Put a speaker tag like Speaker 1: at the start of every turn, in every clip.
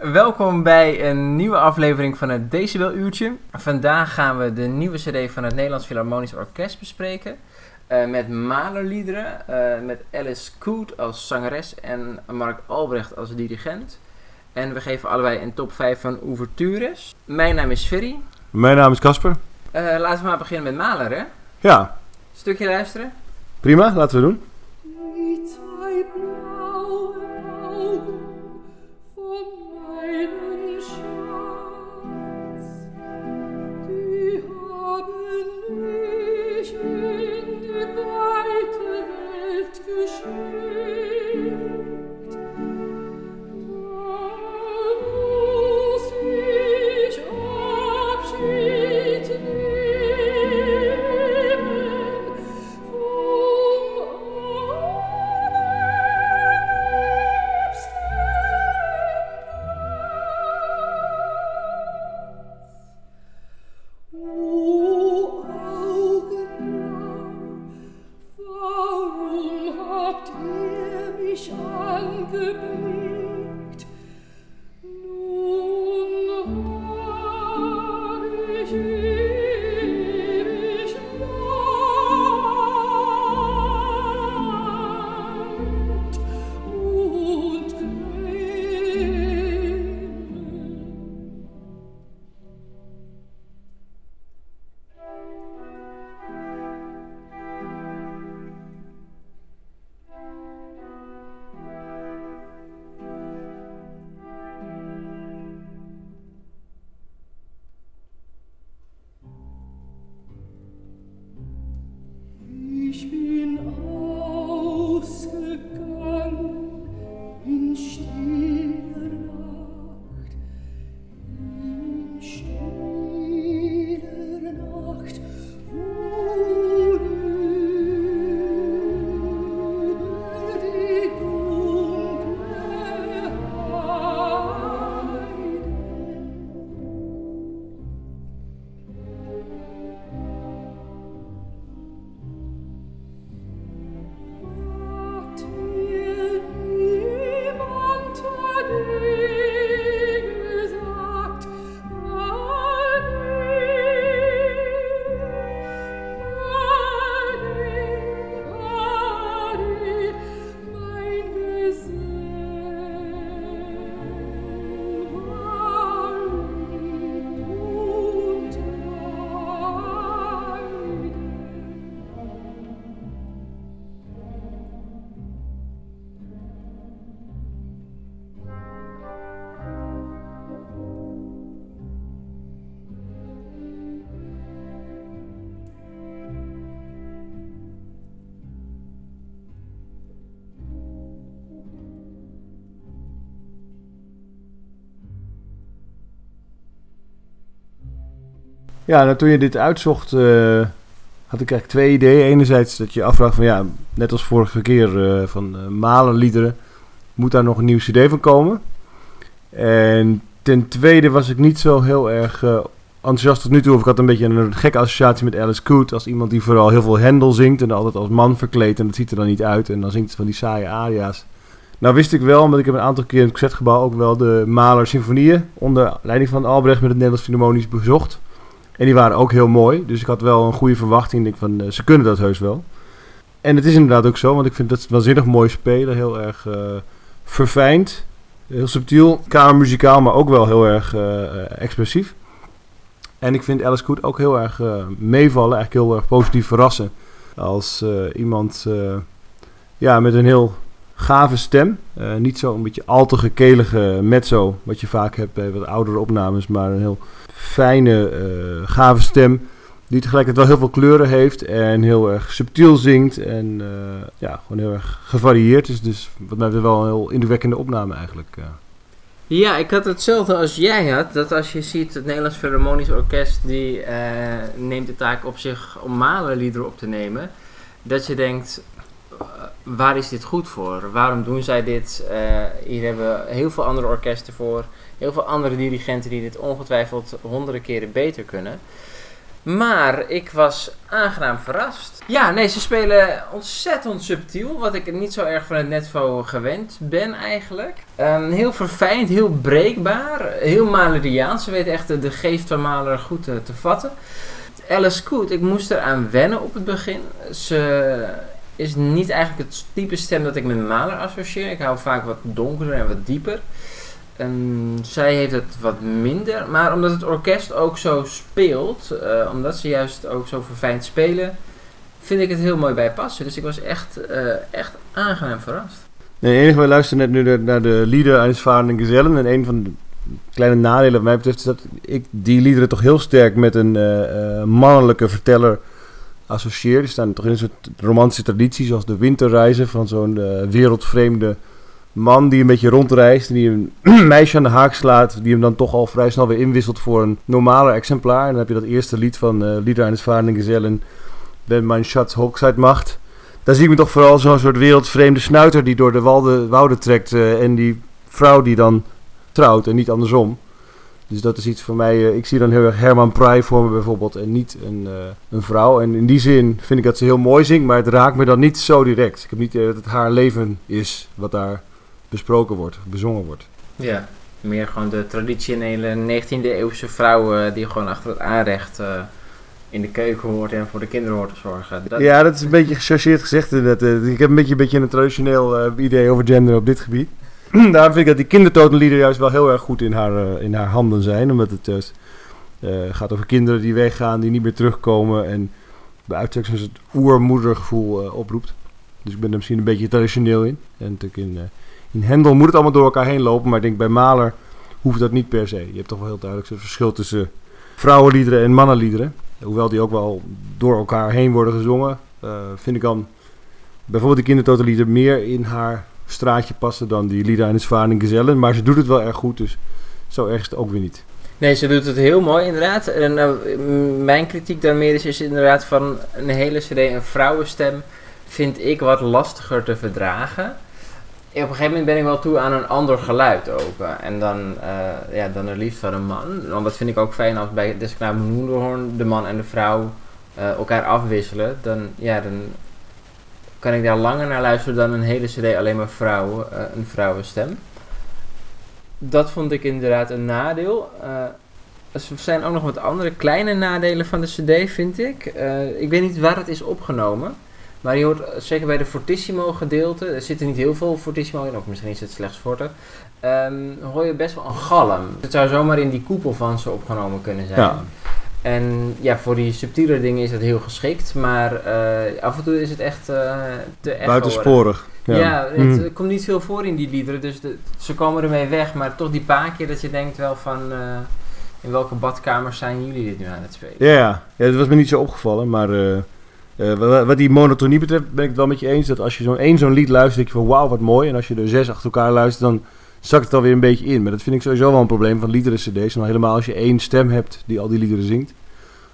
Speaker 1: Welkom bij een nieuwe aflevering van het Decibel Uurtje. Vandaag gaan we de nieuwe CD van het Nederlands Philharmonisch Orkest bespreken. Uh, met Malerliederen, uh, met Alice Koot als zangeres en Mark Albrecht als dirigent. En we geven allebei een top 5 van ouvertures. Mijn naam is Ferry.
Speaker 2: Mijn naam is Casper.
Speaker 1: Uh, laten we maar beginnen met Maler, hè?
Speaker 2: Ja.
Speaker 1: Stukje luisteren?
Speaker 2: Prima, laten we doen. show. Ja, nou, toen je dit uitzocht, uh, had ik eigenlijk twee ideeën. Enerzijds dat je afvraagt van ja, net als vorige keer uh, van uh, malenliederen, moet daar nog een nieuw cd van komen? En ten tweede was ik niet zo heel erg enthousiast tot nu toe. Of ik had een beetje een gekke associatie met Alice Coote als iemand die vooral heel veel Hendel zingt en altijd als man verkleed. En dat ziet er dan niet uit en dan zingt het van die saaie aria's. Nou wist ik wel, omdat ik heb een aantal keer in het concertgebouw ook wel de Maler Symfonieën onder leiding van Albrecht met het Nederlands Philharmonisch bezocht. En die waren ook heel mooi. Dus ik had wel een goede verwachting. Ik denk van, uh, ze kunnen dat heus wel. En het is inderdaad ook zo, want ik vind dat waanzinnig mooi spelen. Heel erg uh, verfijnd. Heel subtiel. Kamermuzikaal, maar ook wel heel erg uh, expressief. En ik vind Alice Good ook heel erg meevallen. Eigenlijk heel erg positief verrassen. Als iemand ja, met een heel gave stem. niet zo een beetje al te gekelige mezzo, wat je vaak hebt bij wat oudere opnames. Maar een heel fijne, uh, gave stem. Die tegelijkertijd wel heel veel kleuren heeft en heel erg subtiel zingt. En uh, ja, gewoon heel erg gevarieerd is. Dus wat mij wel een heel indrukwekkende opname eigenlijk. Uh.
Speaker 1: Ja, ik had hetzelfde als jij had. Dat als je ziet, het Nederlands Philharmonisch Orkest die neemt de taak op zich om malenliederen op te nemen. Dat je denkt, waar is dit goed voor? Waarom doen zij dit? hier hebben we heel veel andere orkesten voor heel veel andere dirigenten die dit ongetwijfeld honderden keren beter kunnen. Maar ik was aangenaam verrast. Ja, nee, ze spelen ontzettend subtiel. Wat ik niet zo erg van het Netvo gewend ben eigenlijk. Ehm, heel verfijnd, heel breekbaar. Heel Maleriaans. Ze weten echt de, de geest van Maler goed te, te vatten. Alice Coot, ik moest eraan wennen op het begin. Ze is niet eigenlijk het type stem dat ik met Maler associeer. Ik hou vaak wat donkerder en wat dieper. En zij heeft het wat minder. Maar omdat het orkest ook zo speelt, eh, omdat ze juist ook zo verfijnd spelen, vind ik het heel mooi bij passen. Dus ik was echt, eh, echt aangenaam verrast.
Speaker 3: Nee, enige, wij luisteren net nu naar de lieder uit Gezellen. En een van de kleine nadelen wat mij betreft is dat ik die liederen toch heel sterk met een uh, mannelijke verteller associeer. Die staan toch in een soort romantische traditie, zoals de winterreizen van zo'n wereldvreemde man die een beetje rondreist. Die een meisje aan de haak slaat. Die hem dan toch al vrij snel weer inwisselt voor een normaler exemplaar. En dan heb je dat eerste lied van uh, Lieder aan het Varen Gezellen. Ben mijn Schatz Hochzeit macht. Daar zie ik me toch vooral zo'n soort wereldvreemde snuiter die door de walde, wouden trekt. Uh, en die vrouw die dan trouwt en niet andersom. Dus dat is iets voor mij. Uh, ik zie dan heel erg Herman Prij voor me bijvoorbeeld. En niet een, uh, een vrouw. En in die zin vind ik dat ze heel mooi zingt. Maar het raakt me dan niet zo direct. Ik heb niet dat het haar leven is wat daar besproken wordt, bezongen wordt.
Speaker 1: Ja, meer gewoon de traditionele 19e eeuwse vrouwen die gewoon achter het aanrecht uh, in de keuken hoort en voor de kinderen hoort te zorgen.
Speaker 3: Dat ja, dat is een beetje gechargeerd gezegd. Dat, uh, ik heb een beetje, een beetje een traditioneel uh, idee over gender op dit gebied. Daarom vind ik dat die kindertotenlieder juist wel heel erg goed in haar, in haar handen zijn. Omdat het juist gaat over kinderen die weggaan, die niet meer terugkomen. En bij uitstek het oermoedergevoel oproept. Dus ik ben er misschien een beetje traditioneel in. En natuurlijk in in Hendel moet het allemaal door elkaar heen lopen. Maar ik denk bij Maler hoeft dat niet per se. Je hebt toch wel heel duidelijk het verschil tussen vrouwenliederen en mannenliederen. Hoewel die ook wel door elkaar heen worden gezongen. Vind ik dan bijvoorbeeld de kindertotenlieder meer in haar straatje passen dan die Lieder en Zwaning Gezellen. Maar ze doet het wel erg goed, dus zo erg is het ook weer niet.
Speaker 1: Nee, ze doet het heel mooi inderdaad. En uh, mijn kritiek daarmee is, is inderdaad van een hele cd een vrouwenstem vind ik wat lastiger te verdragen op een gegeven moment ben ik wel toe aan een ander geluid ook. Eh, en dan, uh, ja, dan er liefst van een man. Want dat vind ik ook fijn als bij Desknaap Noenderhoorn de man en de vrouw elkaar afwisselen. Dan, ja, dan kan ik daar langer naar luisteren dan een hele cd alleen maar vrouwen, een vrouwenstem. Dat vond ik inderdaad een nadeel. er zijn ook nog wat andere kleine nadelen van de cd, vind ik. ik weet niet waar het is opgenomen. Maar je hoort zeker bij de Fortissimo gedeelte, er zitten niet heel veel Fortissimo in, of misschien is het slechts Forte. Um, hoor je best wel een galm. Het zou zomaar in die koepel van ze opgenomen kunnen zijn. Ja. En ja, voor die subtiele dingen is het heel geschikt, maar uh, af en toe is het echt uh, te echo.
Speaker 3: Buitensporig.
Speaker 1: Ja, ja het mm. komt niet veel voor in die liederen, dus de, ze komen ermee weg. Maar toch die paar keer dat je denkt wel van, uh, in welke badkamers zijn jullie dit nu aan het spelen?
Speaker 3: Ja, ja. ja dat was me niet zo opgevallen, maar uh, wat die monotonie betreft ben ik het wel met je eens dat als je zo'n één zo'n lied luistert, denk je van wauw wat mooi. En als je er zes achter elkaar luistert, dan zakt het alweer een beetje in. Maar dat vind ik sowieso wel een probleem van liederen cd's. En helemaal als je één stem hebt die al die liederen zingt.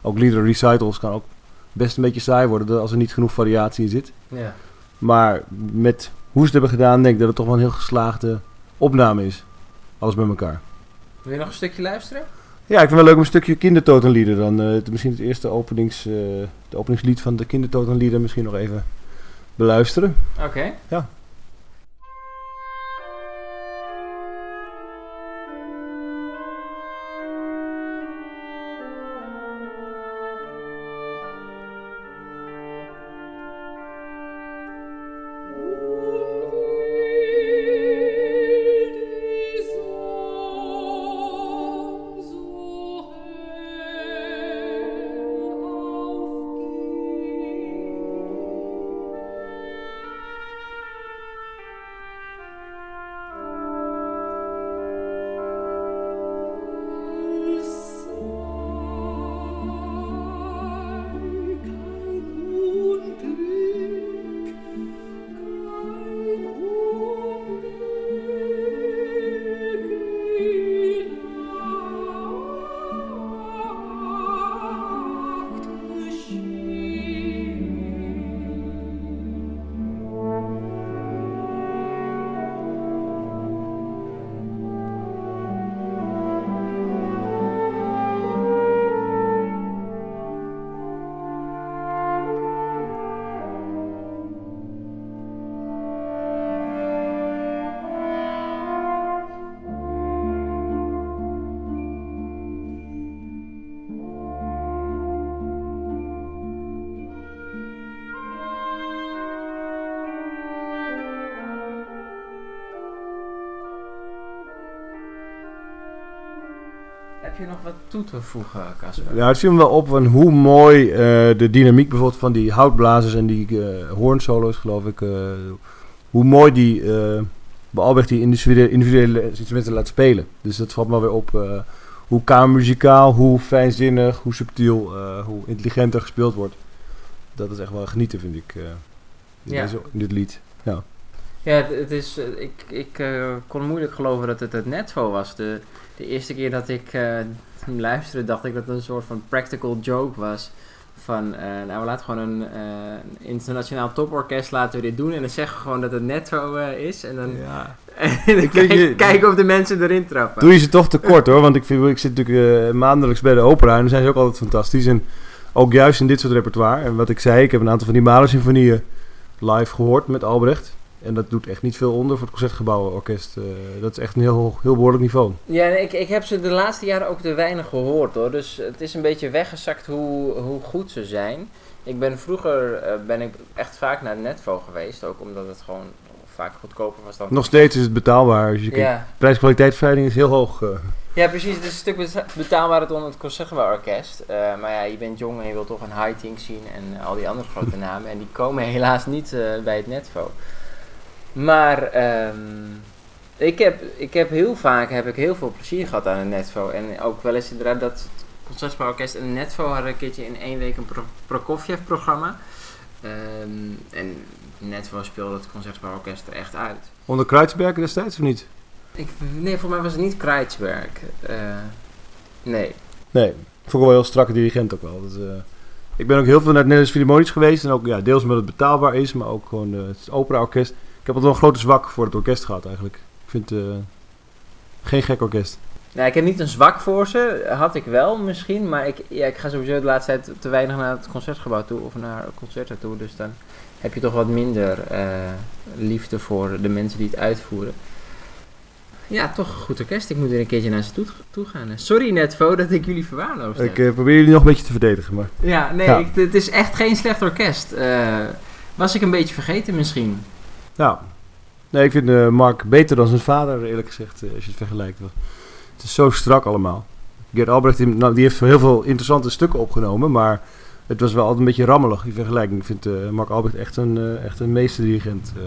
Speaker 3: Ook liederen recitals kan ook best een beetje saai worden als er niet genoeg variatie in zit.
Speaker 1: Ja.
Speaker 3: Maar met hoe ze het hebben gedaan, denk ik dat het toch wel een heel geslaagde opname is. Alles bij elkaar.
Speaker 1: Wil je nog een stukje luisteren?
Speaker 3: Ja, ik vind het wel leuk om een stukje kindertotenlieder dan. Uh, misschien het eerste openings, uh, de openingslied van de kindertotenlieder misschien nog even beluisteren.
Speaker 1: Oké.
Speaker 3: Ja.
Speaker 1: Nog wat toe te voegen, Casper?
Speaker 3: Ja, het viel me wel op van hoe mooi eh, de dynamiek bijvoorbeeld van die houtblazers en die eh hoornsolo's, geloof ik. eh, hoe mooi die eh bij Albrecht die individuele, individuele instrumenten laat spelen. Dus dat valt me weer op eh, hoe kamermuzikaal, hoe fijnzinnig, hoe subtiel, eh, hoe intelligenter gespeeld wordt. Dat is echt wel genieten, vind ik, eh, in,
Speaker 1: Ja.
Speaker 3: deze- in dit lied.
Speaker 1: Ja, het, het is, eh, ik, ik eh, kon moeilijk geloven dat het het Netvo was. De, de eerste keer dat ik eh, hem luisterde, dacht ik dat het een soort van practical joke was. Van, nou, we laten gewoon een internationaal toporkest laten we dit doen. En dan zeggen we gewoon dat het Netvo is. En dan,
Speaker 3: Ja.
Speaker 1: en dan kijken of de mensen erin trappen.
Speaker 3: Doe je ze toch tekort hoor, want ik, vind, ik zit natuurlijk maandelijks bij de opera en dan zijn ze ook altijd fantastisch. En ook juist in dit soort repertoire. En wat ik zei, ik heb een aantal van die Mahler-symfonieën live gehoord met Albrecht. En dat doet echt niet veel onder voor het Concertgebouworkest. eh dat is echt een heel, heel behoorlijk niveau.
Speaker 1: Ja, ik, ik heb ze de laatste jaren ook te weinig gehoord hoor. Dus het is een beetje weggezakt hoe, hoe goed ze zijn. Ik ben vroeger eh, ben ik echt vaak naar Netvo geweest. Ook omdat het gewoon vaak goedkoper was dan...
Speaker 3: Nog steeds is het betaalbaar. Als je
Speaker 1: ja.
Speaker 3: Prijs-kwaliteitverhouding is heel hoog. eh.
Speaker 1: ja, precies. Het is een stuk beta- betaalbaarder dan het Concertgebouworkest. Eh maar ja, je bent jong en je wilt toch een Hightink zien en al die andere grote namen. En die komen helaas niet bij het Netvo. Maar ehm, ik, heb, ik heb heel vaak heb ik heel veel plezier gehad aan het Netvo. En ook wel eens inderdaad dat het Concertgebouworkest en Netvo hadden een keertje in één week een Pro- Prokofjev-programma. Ehm, en Netvo speelde het Concertgebouworkest er echt uit.
Speaker 3: Onder Kruidsberg destijds of niet?
Speaker 1: Ik, nee, voor mij was het niet Kreitzberg. Eh, nee.
Speaker 3: Nee, vond ik wel een heel strakke dirigent ook wel. Dat, eh, ik ben ook heel veel naar het Nederlands Philharmonisch geweest. En ook ja, deels omdat het betaalbaar is, maar ook gewoon eh, het operaorkest. Ik heb altijd wel een grote zwak voor het orkest gehad eigenlijk. Ik vind het eh, geen gek orkest.
Speaker 1: Nou, ik heb niet een zwak voor ze. Had ik wel misschien. Maar ik, ja, ik ga sowieso de laatste tijd te weinig naar het concertgebouw toe. Of naar concerten toe. Dus dan heb je toch wat minder eh, liefde voor de mensen die het uitvoeren. Ja, toch een goed orkest. Ik moet weer een keertje naar ze toe, toe gaan. Sorry Netvo dat ik jullie verwaarloosd heb.
Speaker 3: Ik eh, probeer jullie nog een beetje te verdedigen, maar...
Speaker 1: Ja, nee,
Speaker 3: Ja.
Speaker 1: Ik, het is echt geen slecht orkest. Was ik een beetje vergeten misschien.
Speaker 3: Nou, nee, ik vind eh, Mark beter dan zijn vader, eerlijk gezegd, eh, als je het vergelijkt. Het is zo strak allemaal. Gert Albrecht nou, die heeft heel veel interessante stukken opgenomen, maar het was wel altijd een beetje rammelig in vergelijking. Ik vind eh, Mark Albrecht echt een, echt een meesterdirigent. eh.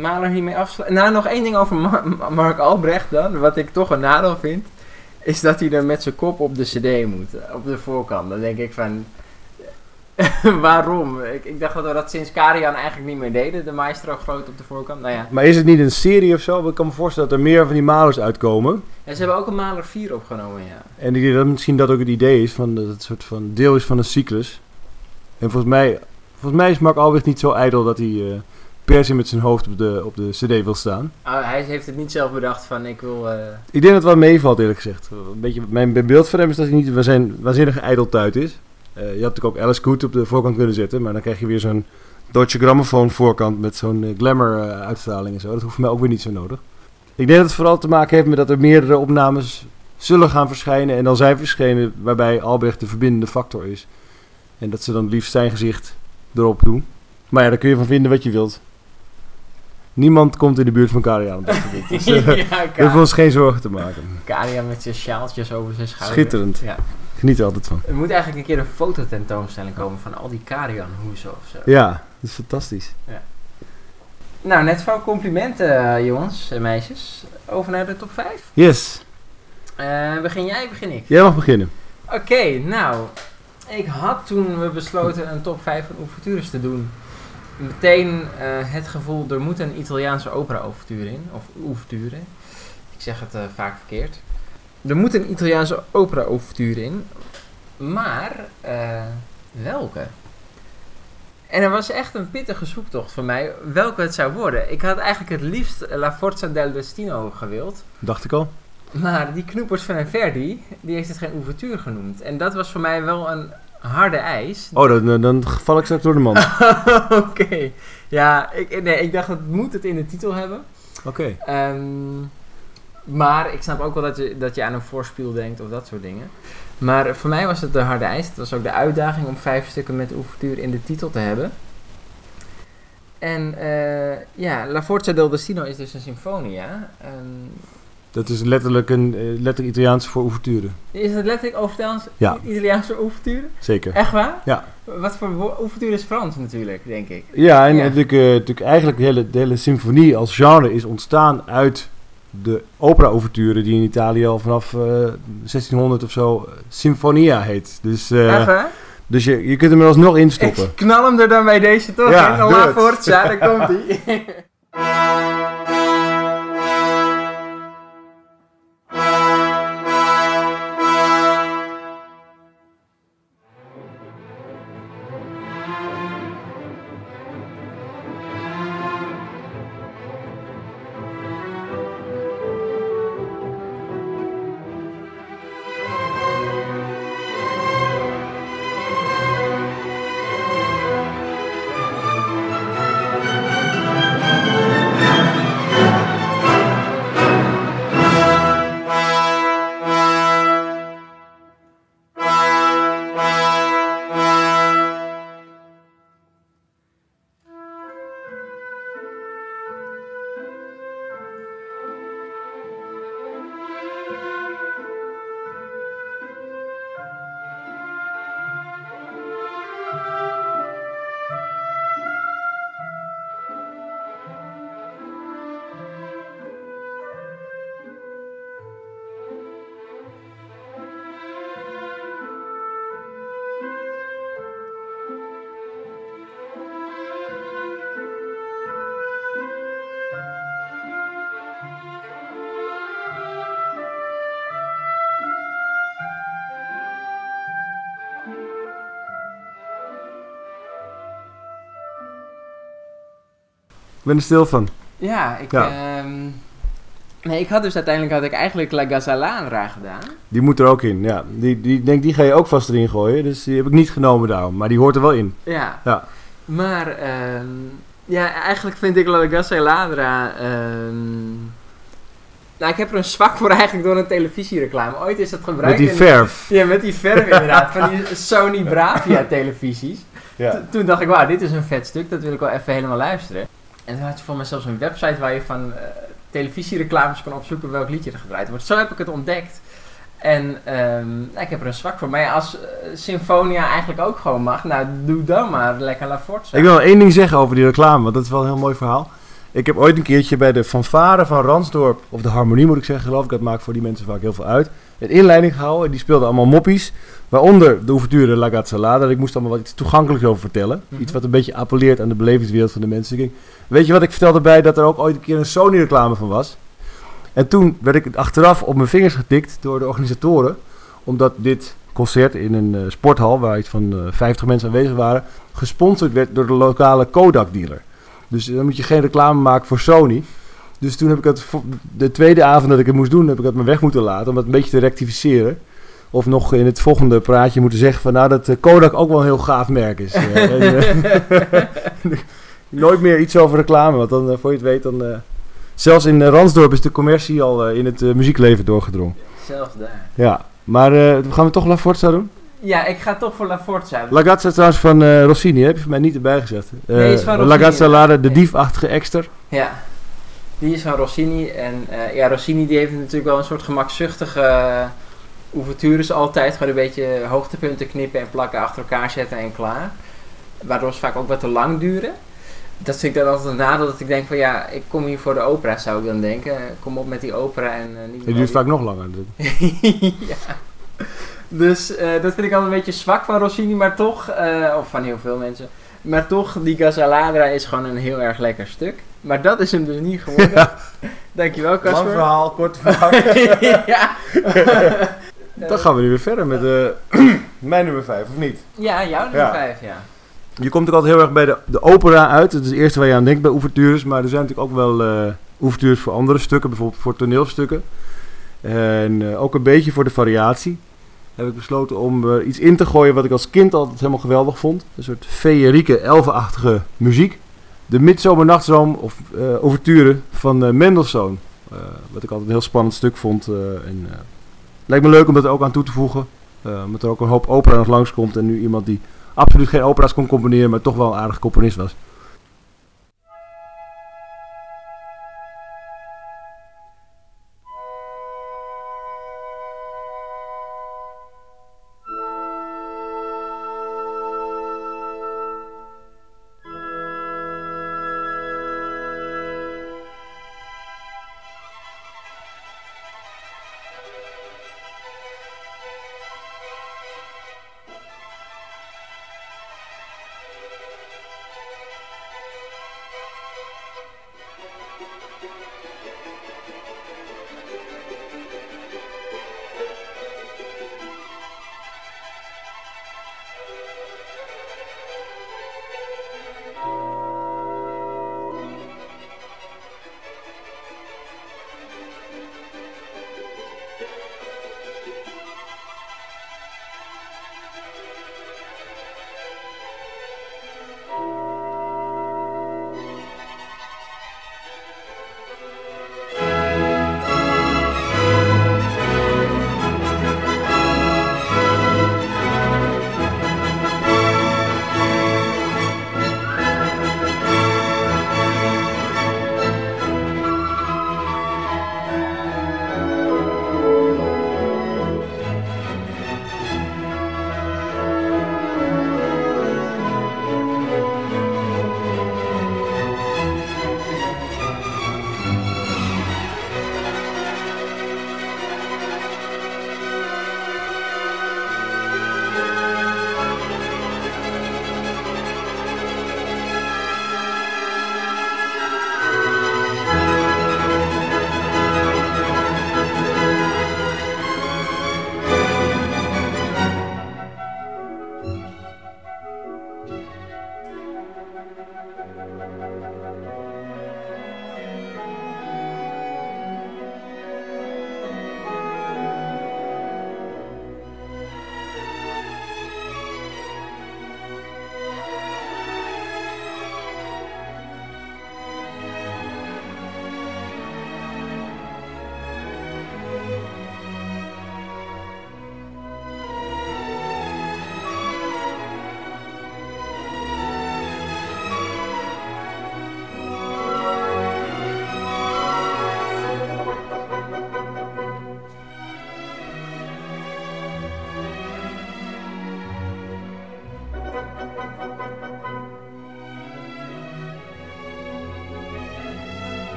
Speaker 1: Maler hiermee afsluiten. Nou, nog één ding over Ma- Ma- Mark Albrecht dan. Wat ik toch een nadeel vind. Is dat hij er met zijn kop op de cd moet. Op de voorkant. Dan denk ik van... waarom? Ik, ik dacht dat we dat sinds Karian eigenlijk niet meer deden. De maestro groot op de voorkant. Nou ja.
Speaker 3: Maar is het niet een serie of zo? Ik kan me voorstellen dat er meer van die malers uitkomen.
Speaker 1: En ze hebben ook een Maler 4 opgenomen, ja.
Speaker 3: En denk dat misschien dat ook het idee is, van dat het een soort van deel is van een cyclus. En volgens mij, volgens mij is Mark Albrecht niet zo ijdel dat hij eh, per se met zijn hoofd op de, op de cd wil staan.
Speaker 1: Ah, hij heeft het niet zelf bedacht van ik wil... eh,
Speaker 3: Ik denk dat het wel meevalt eerlijk gezegd. Een beetje, mijn beeld van hem is dat hij niet zijn waanzinnige ijdeltuit is. Eh, je had natuurlijk ook Alice Good op de voorkant kunnen zetten, maar dan krijg je weer zo'n Deutsche Grammophon voorkant met zo'n eh, glamour eh, uitstraling en zo. Dat hoeft mij ook weer niet zo nodig. Ik denk dat het vooral te maken heeft met dat er meerdere opnames zullen gaan verschijnen en dan zijn verschenen waarbij Albrecht de verbindende factor is. En dat ze dan liefst zijn gezicht erop doen. Maar ja, daar kun je van vinden wat je wilt. Niemand komt in de buurt van Karian op dat gebied. Dus
Speaker 1: ja,
Speaker 3: we hoeven ons geen zorgen te maken.
Speaker 1: Karian met zijn sjaaltjes over zijn schouder.
Speaker 3: Schitterend.
Speaker 1: Ja.
Speaker 3: Geniet er altijd van.
Speaker 1: Er moet eigenlijk een keer een fototentoonstelling komen van al die Karian hoezen of zo.
Speaker 3: Ja, dat is fantastisch.
Speaker 1: Nou, net van complimenten, eh, jongens en meisjes. Over naar de top 5.
Speaker 3: Yes,
Speaker 1: begin jij, begin ik?
Speaker 3: jij mag beginnen.
Speaker 1: Oké, nou. Ik had toen we besloten een top 5 van ouvertures te doen. Meteen eh, het gevoel, er moet een Italiaanse opera-ouverture in. Of ouverture. Ik zeg het eh, vaak verkeerd. Er moet een Italiaanse opera-ouverture in. Maar, eh, welke? En er was echt een pittige zoektocht voor mij welke het zou worden. Ik had eigenlijk het liefst La Forza del Destino gewild.
Speaker 3: Dacht ik al.
Speaker 1: Maar die knoepers van Verdi, die heeft het geen ouverture genoemd. En dat was voor mij wel een harde eis.
Speaker 3: Oh, dan, dan val ik straks door de man.
Speaker 1: Oké. Ja, ik, nee, ik dacht dat moet het in de titel hebben.
Speaker 3: Oké.
Speaker 1: Ehm, maar ik snap ook wel dat je, dat je aan een voorspiel denkt of dat soort dingen. Maar voor mij was het de harde eis. Het was ook de uitdaging om vijf stukken met ouverture in de titel te hebben. En eh, ja, La Forza del Destino is dus een symfonia.
Speaker 3: Dat is letterlijk een eh, letterlijk Italiaans voor ouverture.
Speaker 1: Is het letterlijk Overtaans
Speaker 3: Ja.
Speaker 1: Italiaanse ouverture?
Speaker 3: Zeker.
Speaker 1: Echt waar?
Speaker 3: Ja.
Speaker 1: Wat voor ouverture is Frans natuurlijk, denk ik.
Speaker 3: Ja, en
Speaker 1: Ja.
Speaker 3: Natuurlijk, eh, natuurlijk eigenlijk de hele, de hele symfonie als genre is ontstaan uit de opera-ouverture die in Italië al vanaf eh, 1600 of zo eh, Sinfonia heet. Dus, eh,
Speaker 1: waar?
Speaker 3: dus je, je kunt hem er alsnog instoppen.
Speaker 1: Ik knal hem er dan bij deze toch
Speaker 3: Ja,
Speaker 1: in.
Speaker 3: doe
Speaker 1: La
Speaker 3: het.
Speaker 1: Forza, daar komt hij.
Speaker 3: Ben er stil van.
Speaker 1: Ja, ik...
Speaker 3: Ja.
Speaker 1: ehm, nee, ik had dus uiteindelijk had ik eigenlijk La Gazzalandra gedaan.
Speaker 3: Die moet er ook in, ja. Die, die, denk, die ga je ook vast erin gooien. Dus die heb ik niet genomen daarom. Maar die hoort er wel in.
Speaker 1: Ja.
Speaker 3: Ja.
Speaker 1: Maar, ehm, ja, eigenlijk vind ik La Gazzalandra... ehm nou, ik heb er een zwak voor eigenlijk door een televisiereclame. Ooit is dat gebruikt
Speaker 3: Met die
Speaker 1: in-
Speaker 3: verf.
Speaker 1: Ja, met die verf inderdaad, van die Sony Bravia televisies.
Speaker 3: Ja.
Speaker 1: Toen dacht ik, wauw, dit is een vet stuk, dat wil ik wel even helemaal luisteren. En toen had je voor mij zelfs een website waar je van eh, televisiereclames kon opzoeken welk liedje er gedraaid wordt. Zo heb ik het ontdekt. En ehm, nou, ik heb er een zwak voor. Maar als eh, Symfonia eigenlijk ook gewoon mag, nou doe dan maar lekker La Forza.
Speaker 3: Ik wil één ding zeggen over die reclame, want dat is wel een heel mooi verhaal. Ik heb ooit een keertje bij de fanfare van Ransdorp, of de harmonie moet ik zeggen, geloof ik, dat maakt voor die mensen vaak heel veel uit, een inleiding gehouden. En die speelden allemaal moppies, waaronder de ouverture La Gazzalada. Ik moest allemaal wat iets toegankelijks over vertellen.
Speaker 1: Mhm.
Speaker 3: Iets wat een beetje appelleert aan de belevingswereld van de mensen. Ik weet je wat, ik vertelde bij dat er ook ooit een keer een Sony-reclame van was. En toen werd ik achteraf op mijn vingers getikt door de organisatoren, omdat dit concert in een eh, sporthal, waar iets van eh 50 mensen aanwezig waren, gesponsord werd door de lokale Kodak-dealer. Dus dan moet je geen reclame maken voor Sony. Dus toen heb ik het de tweede avond dat ik het moest doen, heb ik het me weg moeten laten om dat een beetje te rectificeren. Of nog in het volgende praatje moeten zeggen van nou dat eh, Kodak ook wel een heel gaaf merk is. Eh, Nooit meer iets over reclame, want dan eh, voor je het weet dan... zelfs in Ransdorp is de commercie al in het muziekleven doorgedrongen.
Speaker 1: Zelfs daar.
Speaker 3: Ja, maar eh, gaan we toch La Forza doen?
Speaker 1: Ja, ik ga toch voor La Forza.
Speaker 3: La Gazza is trouwens van eh, Rossini, hè? heb je voor mij niet erbij gezet. Eh,
Speaker 1: Nee, is van
Speaker 3: La
Speaker 1: Rossini,
Speaker 3: Gazza Lade, de diefachtige ekster.
Speaker 1: Ja, die is van Rossini. En eh, ja, Rossini die heeft natuurlijk wel een soort gemakzuchtige uh, ouvertures altijd. Gewoon een beetje hoogtepunten knippen en plakken, achter elkaar zetten en klaar. Waardoor ze vaak ook wat te lang duren. Dat vind ik dan altijd een nadeel dat ik denk van ja, ik kom hier voor de opera zou ik dan denken. Kom op met die opera en eh, niet
Speaker 3: Die duurt vaak nog langer.
Speaker 1: ja. Dus eh, dat vind ik altijd een beetje zwak van Rossini, maar toch, eh, of van heel veel mensen. Maar toch, die Gazzaladra is gewoon een heel erg lekker stuk. Maar dat is hem dus niet geworden.
Speaker 3: Ja.
Speaker 1: Dankjewel,
Speaker 3: Lang
Speaker 1: Casper.
Speaker 3: verhaal, kort verhaal.
Speaker 1: ja.
Speaker 3: Dan gaan we nu weer verder met eh, mijn nummer 5, of niet?
Speaker 1: ja, jouw nummer
Speaker 3: Ja.
Speaker 1: 5, ja.
Speaker 3: Je komt ook altijd heel erg bij de, de opera uit. Dat is het eerste waar je aan denkt bij ouvertures. Maar er zijn natuurlijk ook wel eh ouvertures voor andere stukken. Bijvoorbeeld voor toneelstukken. En eh, ook een beetje voor de variatie. Heb ik besloten om iets in te gooien wat ik als kind altijd helemaal geweldig vond. Een soort feerieke, elfenachtige muziek. De Midzomernachtstroom of eh ouverture van eh, Mendelssohn. Eh, wat ik altijd een heel spannend stuk vond. eh, en, eh, lijkt me leuk om dat ook aan toe te voegen. Eh, omdat er ook een hoop opera nog langskomt. En nu iemand die absoluut geen opera's kon componeren, maar toch wel een aardig componist was.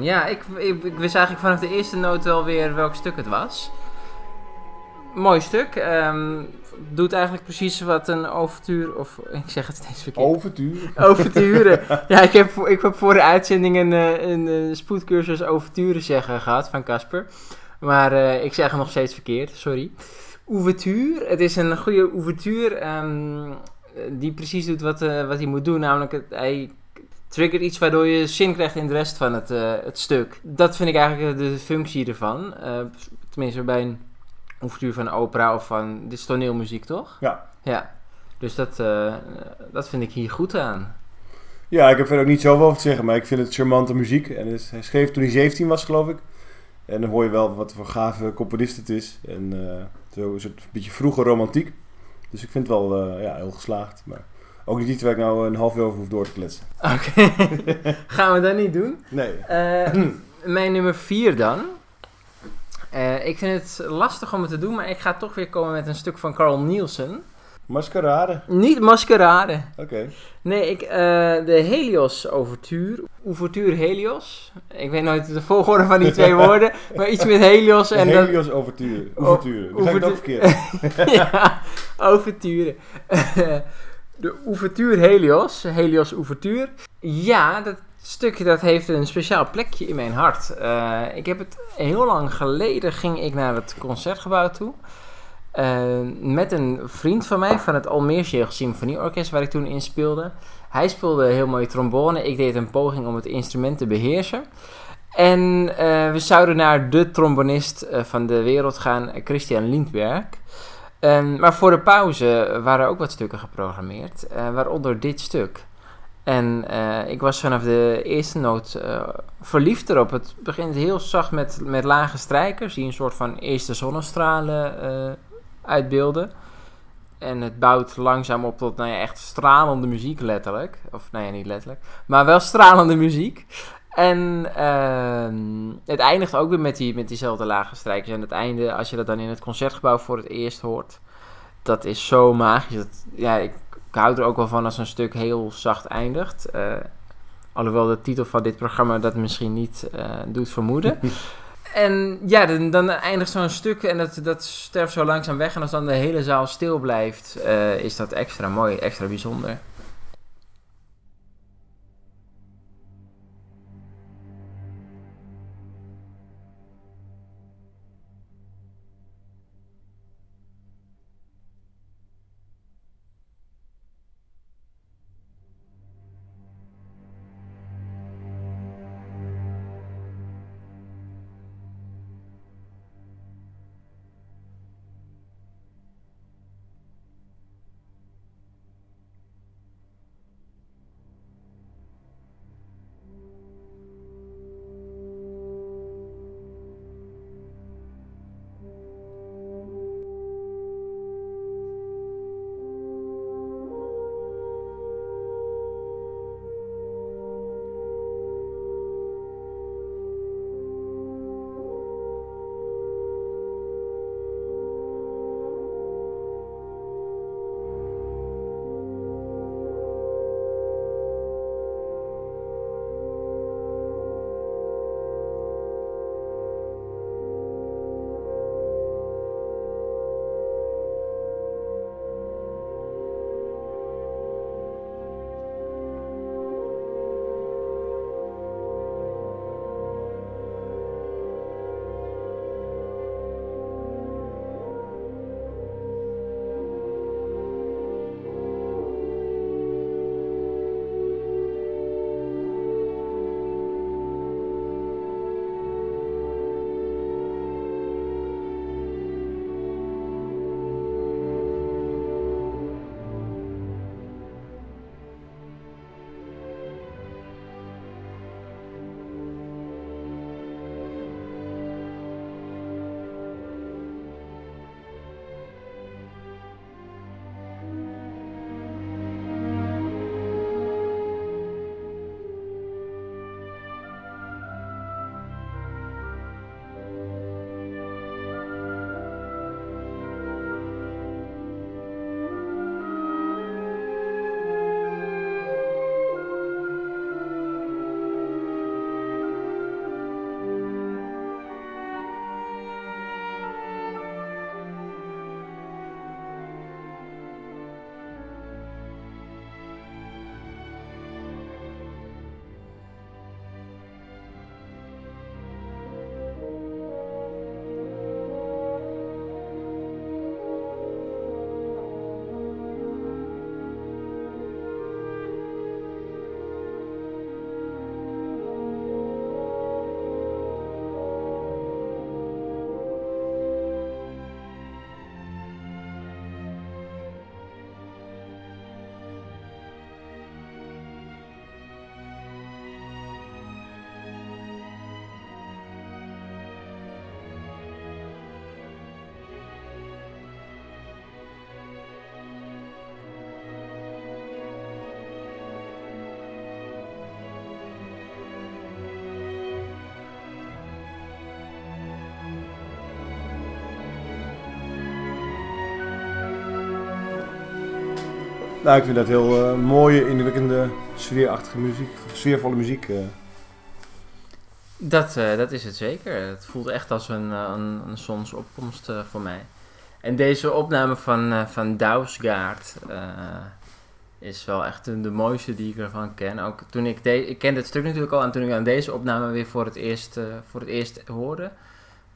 Speaker 1: Ja, ik, ik, ik wist eigenlijk vanaf de eerste noot wel weer welk stuk het was. Mooi stuk. ehm, doet eigenlijk precies wat een overtuur, of ik zeg het steeds verkeerd.
Speaker 3: Overtuur.
Speaker 1: Overturen. ja, ik heb, ik heb voor de uitzending een, eh, een, eh, spoedcursus overturen zeggen gehad van Casper. Maar eh, ik zeg het nog steeds verkeerd, sorry. Ouvertuur. Het is een goede ouvertuur ehm, die precies doet wat, wat hij moet doen. Namelijk, het, hij triggert iets waardoor je zin krijgt in de rest van het, eh, het stuk. Dat vind ik eigenlijk de functie ervan. Eh, tenminste, bij een ouvertuur van opera of van... Dit is toneelmuziek, toch?
Speaker 3: Ja.
Speaker 1: Ja. Dus dat, eh, dat vind ik hier goed aan.
Speaker 3: Ja, ik heb verder ook niet zoveel over te zeggen, maar ik vind het charmante muziek. En dus, hij schreef toen hij 17 was, geloof ik. En dan hoor je wel wat voor gave componist het is. En zo is het een beetje vroege romantiek. Dus ik vind het wel ja, heel geslaagd. Maar ook niet iets waar ik nou een half uur over hoef door te kletsen.
Speaker 1: Oké, gaan we dat niet doen.
Speaker 3: Nee.
Speaker 1: Eh, mijn nummer 4 dan. Eh, ik vind het lastig om het te doen, maar ik ga toch weer komen met een stuk van Carl Nielsen.
Speaker 3: Maskerade.
Speaker 1: Niet Maskerade.
Speaker 3: Oké.
Speaker 1: Nee, ik, eh, de Helios Overtuur. Ouvertuur Helios. Ik weet nooit de volgorde van die twee woorden, maar iets met Helios en dan...
Speaker 3: Helios overtuur. Dan zeg ik ook verkeerd.
Speaker 1: ja, overturen. De Ouvertuur Helios, Helios Ouvertuur. Ja, dat stukje dat heeft een speciaal plekje in mijn hart. Eh, ik heb het heel lang geleden ging ik naar het concertgebouw toe. Eh, met een vriend van mij van het Almeerse Symfonieorkest waar ik toen in speelde. Hij speelde heel mooi trombone. Ik deed een poging om het instrument te beheersen. En eh, we zouden naar de trombonist van de wereld gaan, Christian Lindberg. Ehm, maar voor de pauze waren ook wat stukken geprogrammeerd, eh, waaronder dit stuk. En eh, ik was vanaf de eerste noot eh, verliefd erop. Het begint heel zacht met, met lage strijkers die een soort van eerste zonnestralen uitbeelden. En het bouwt langzaam op tot nou ja, echt stralende muziek, letterlijk. Of nou ja, niet letterlijk. Maar wel stralende muziek. En ehm, het eindigt ook weer met, die, met diezelfde lage strijkers. En het einde, als je dat dan in het concertgebouw voor het eerst hoort, dat is zo magisch. Dat, ja, ik, ik hou er ook wel van als een stuk heel zacht eindigt. Eh, alhoewel de titel van dit programma dat misschien niet eh, doet vermoeden. en ja, dan, dan eindigt zo'n stuk en dat, dat sterft zo langzaam weg. En als dan de hele zaal stil blijft, eh, is dat extra mooi, extra bijzonder.
Speaker 3: Nou, ik vind dat heel eh, mooie, indrukwekkende, sfeerachtige muziek. Sfeervolle muziek. eh.
Speaker 1: Dat, eh, dat is het zeker. Het voelt echt als een, een, een zonsopkomst voor mij. En deze opname van, van Dausgaard is wel echt de, de mooiste die ik ervan ken. Ook toen ik, de, ik kende het stuk natuurlijk al en toen ik aan deze opname weer voor het eerst, voor het eerst hoorde,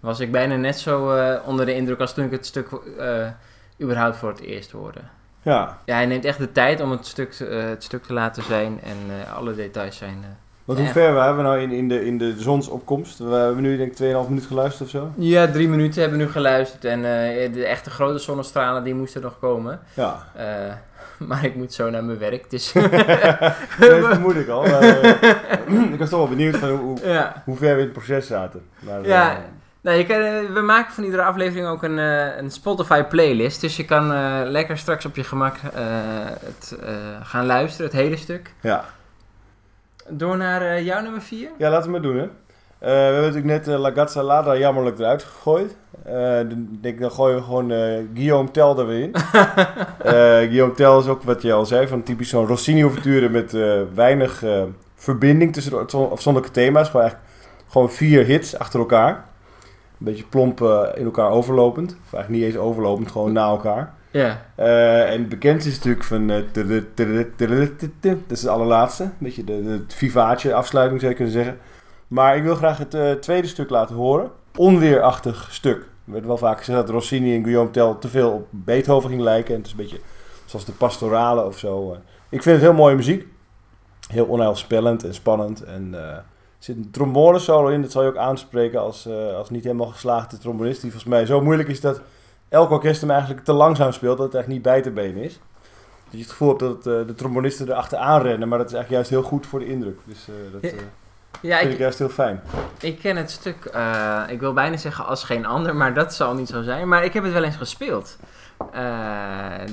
Speaker 1: was ik bijna net zo onder de indruk als toen ik het stuk überhaupt voor het eerst hoorde.
Speaker 3: Ja,
Speaker 1: Ja, hij neemt echt de tijd om het stuk, te- eh, het stuk te laten zijn en eh, alle details zijn... eh,
Speaker 3: want hoe ver waren we nou in, in, de, in de zonsopkomst? We hebben nu denk ik 2,5 minuten geluisterd of zo.
Speaker 1: Ja, drie minuten hebben we nu geluisterd en de echte grote zonnestralen die moesten nog komen.
Speaker 3: Ja,
Speaker 1: maar ik moet zo naar mijn werk, dus...
Speaker 3: dat vermoed ik al. Ik was toch wel benieuwd van hoe, hoe,
Speaker 1: ja.
Speaker 3: hoe ver we in het proces zaten. Maar,
Speaker 1: Ja. Nou, je kan, we maken van iedere aflevering ook een, eh, een Spotify playlist. Dus je kan eh, lekker straks op je gemak het, gaan luisteren, het hele stuk.
Speaker 3: ja.
Speaker 1: Door naar jouw nummer 4.
Speaker 3: Ja, laten we maar doen, hè. We hebben natuurlijk net La Gazza Lada jammerlijk eruit gegooid. Dan denk dan gooien we gewoon Guillaume Tell er weer in. Guillaume Tell is ook wat je al zei, van typisch zo'n Rossini-ouverture met weinig verbinding tussen de afzon- afzonderlijke thema's. Gewoon, eigenlijk, gewoon vier hits achter elkaar. Een beetje plomp eh, in elkaar overlopend. Of eigenlijk niet eens overlopend, gewoon na elkaar.
Speaker 1: Ja.
Speaker 3: Eh, en bekend is natuurlijk van... Dat is het allerlaatste. Een beetje de, het vivaatje afsluiting zou je kunnen zeggen. Maar ik wil graag het eh, tweede stuk laten horen. Onweerachtig stuk. Er werd wel vaak gezegd dat Rossini en Guillaume Tell te veel op Beethoven ging lijken. En het is een beetje zoals de pastorale of zo. Ik vind het heel mooie muziek. Heel onheilspellend en spannend. En zit een trombone solo in. Dat zal je ook aanspreken als, eh, als niet helemaal geslaagde trombonist. Die volgens mij zo moeilijk is dat elk orkest hem eigenlijk te langzaam speelt. Dat het eigenlijk niet bij te benen is. Dat je het gevoel hebt dat eh, de trombonisten erachteraan rennen. Maar dat is eigenlijk juist heel goed voor de indruk. Dus eh, dat
Speaker 1: Ja, Ja,
Speaker 3: vind
Speaker 1: ik,
Speaker 3: ik juist heel fijn.
Speaker 1: ik ken het stuk, ik wil bijna zeggen als geen ander, maar dat zal niet zo zijn. Maar ik heb het wel eens gespeeld.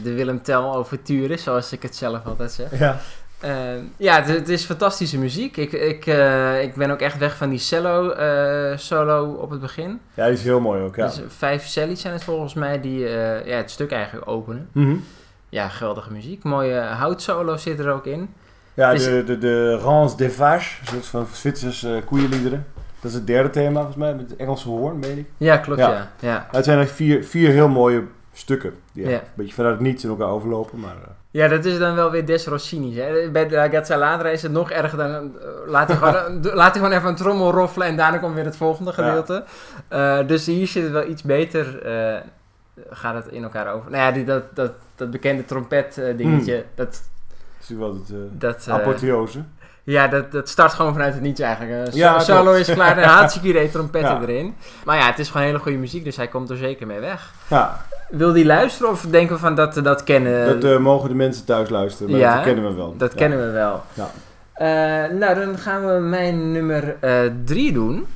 Speaker 1: De Willem Tell overture, zoals ik het zelf altijd zeg.
Speaker 3: Ja.
Speaker 1: Eh, ja, het, is fantastische muziek. Ik, ik, eh, ik ben ook echt weg van die cello eh, solo op het begin.
Speaker 3: ja, die is heel mooi ook. Ja.
Speaker 1: Dus vijf cellies zijn het volgens mij die eh, ja, het stuk eigenlijk openen.
Speaker 3: Mhm.
Speaker 1: Ja, geweldige muziek. Mooie houtsolo zit er ook in.
Speaker 3: Ja,
Speaker 1: Dus-
Speaker 3: de, de, de Rance des Vaches, een soort van Zwitserse koeienliederen. Dat is het derde thema volgens mij, met het Engelse hoorn, meen ik.
Speaker 1: Ja, klopt
Speaker 3: Ja.
Speaker 1: ja.
Speaker 3: het zijn eigenlijk vier, vier heel mooie stukken. Die
Speaker 1: Ja.
Speaker 3: een beetje vanuit het niets in elkaar overlopen. Maar,
Speaker 1: Ja, dat is dan wel weer Des Rossini's. Hè. Bij de Ragazza Ladra is het nog erger dan... eh, laat, hij gewoon, laat hij gewoon even een trommel roffelen en daarna komt weer het volgende gedeelte. Eh, dus hier zit het wel iets beter... eh, gaat het in elkaar over. Nou ja, die, dat, dat, dat bekende trompet eh, dingetje, dat...
Speaker 3: dat is natuurlijk wel het eh,
Speaker 1: dat eh,
Speaker 3: apotheose.
Speaker 1: Ja, dat, dat start gewoon vanuit het niets eigenlijk. Eh, so-
Speaker 3: Ja,
Speaker 1: solo is klaar, dan haalt Shikire trompetten
Speaker 3: Ja.
Speaker 1: erin. Maar ja, het is gewoon hele goede muziek, dus hij komt er zeker mee weg.
Speaker 3: Ja,
Speaker 1: Wil die luisteren of denken we van dat we dat kennen?
Speaker 3: dat eh, mogen de mensen thuis luisteren. Maar
Speaker 1: ja,
Speaker 3: dat kennen we wel.
Speaker 1: Dat kennen we wel.
Speaker 3: Ja.
Speaker 1: Eh, nou, dan gaan we mijn nummer 3 doen.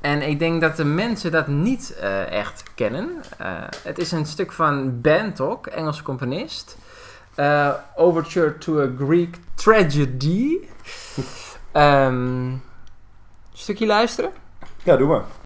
Speaker 1: En ik denk dat de mensen dat niet eh, echt kennen. Eh, het is een stuk van Bantok, Engelse componist. Eh, Overture to a Greek Tragedy. Ehm stukje luisteren?
Speaker 3: Ja, doe maar.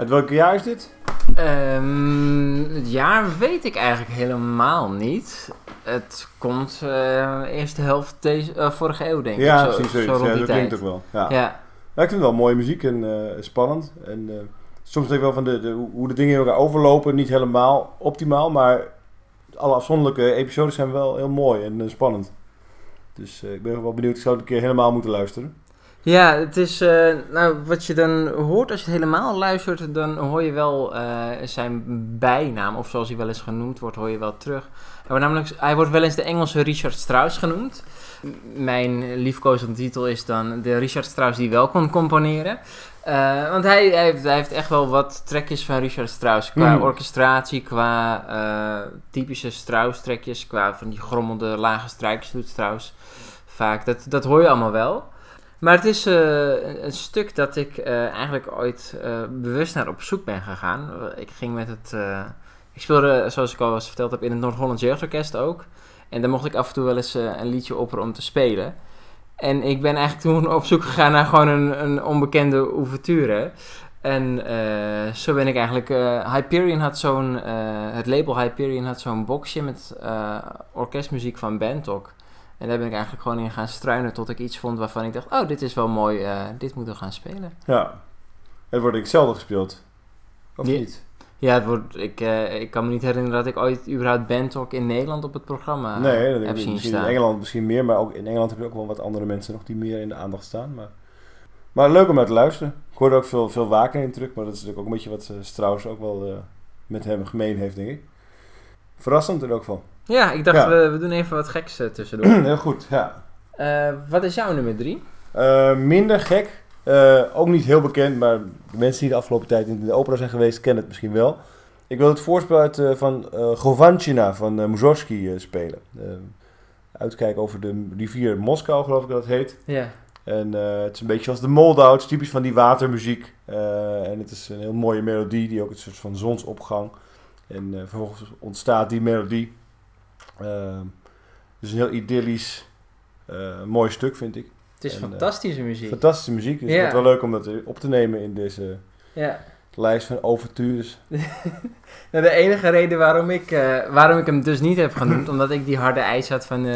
Speaker 3: Uit welk jaar is dit?
Speaker 1: Ehm, het jaar weet ik eigenlijk helemaal niet. Het komt eh eerste helft deze, eh, vorige eeuw, denk
Speaker 3: ja,
Speaker 1: ik. Zo,
Speaker 3: precies.
Speaker 1: zo
Speaker 3: Ja, dat
Speaker 1: tijd.
Speaker 3: klinkt ook wel. Ja.
Speaker 1: Ja.
Speaker 3: Ja, ik vind het wel mooie muziek en eh, spannend. En soms denk ik wel van de, de, hoe de dingen in elkaar overlopen, niet helemaal optimaal, maar alle afzonderlijke episodes zijn wel heel mooi en spannend. Dus ik ben wel benieuwd, ik zou het een keer helemaal moeten luisteren.
Speaker 1: Ja, het is, eh, nou, wat je dan hoort als je het helemaal luistert, dan hoor je wel eh, zijn bijnaam, of zoals hij wel eens genoemd wordt, hoor je wel terug. Hij wordt, namelijk, hij wordt wel eens de Engelse Richard Strauss genoemd. Mijn liefkozende titel is dan de Richard Strauss die wel kon componeren. Eh, want hij, hij, heeft, hij heeft echt wel wat trekjes van Richard Strauss. Qua
Speaker 3: Hmm.
Speaker 1: orchestratie, qua typische Strauss-trekjes, qua van die grommelde lage strijkers doet Strauss vaak. Dat, dat hoor je allemaal wel. Maar het is eh, een, stuk dat ik eh, eigenlijk ooit eh, bewust naar op zoek ben gegaan. Ik ging met het. ik speelde, zoals ik al eens verteld heb, in het Noord-Hollands Jeugdorkest ook. En daar mocht ik af en toe wel eens een liedje opperen om te spelen. En ik ben eigenlijk toen op zoek gegaan naar gewoon een, een onbekende ouverture. En zo ben ik eigenlijk... Hyperion had zo'n... het label Hyperion had zo'n boxje met orkestmuziek van Bantok. En daar ben ik eigenlijk gewoon in gaan struinen tot ik iets vond waarvan ik dacht... Oh, dit is wel mooi, eh, dit moeten we gaan spelen.
Speaker 3: Ja, het wordt ik zelden gespeeld. Of
Speaker 1: Ja.
Speaker 3: niet?
Speaker 1: Ja, het wordt, ik, eh, ik kan me niet herinneren dat ik ooit überhaupt Bantok in Nederland op het programma
Speaker 3: nee, dat
Speaker 1: heb
Speaker 3: ik
Speaker 1: zien
Speaker 3: misschien
Speaker 1: staan.
Speaker 3: in Engeland misschien meer, maar ook in Engeland heb je ook wel wat andere mensen nog die meer in de aandacht staan. Maar, maar leuk om naar te luisteren. Ik hoorde ook veel, veel waken in terug, maar dat is natuurlijk ook een beetje wat eh, Strauss ook wel met hem gemeen heeft, denk ik. Verrassend in elk geval.
Speaker 1: Ja, ik dacht
Speaker 3: Ja.
Speaker 1: we, we doen even wat geks eh, tussendoor.
Speaker 3: Heel goed, ja.
Speaker 1: Eh, wat is jouw nummer drie?
Speaker 3: Eh, minder gek. Ook niet heel bekend, maar de mensen die de afgelopen tijd in de opera zijn geweest, kennen het misschien wel. Ik wil het voorspel uit, van Govanchina van eh Mussorgsky spelen. Uitkijken over de rivier Moskou, geloof ik dat het heet.
Speaker 1: Ja.
Speaker 3: En het is een beetje zoals de Moldouts, typisch van die watermuziek. En het is een heel mooie melodie, die ook een soort van zonsopgang. En eh, vervolgens ontstaat die melodie. Eh, dus een heel idyllisch, eh, mooi stuk, vind ik.
Speaker 1: Het is
Speaker 3: En, eh,
Speaker 1: fantastische muziek.
Speaker 3: Fantastische muziek, dus
Speaker 1: Ja.
Speaker 3: het wordt wel leuk om dat op te nemen in deze
Speaker 1: ja.
Speaker 3: lijst van overtures.
Speaker 1: Nou, de enige reden waarom ik, eh, waarom ik hem dus niet heb genoemd, omdat ik die harde eis had van eh,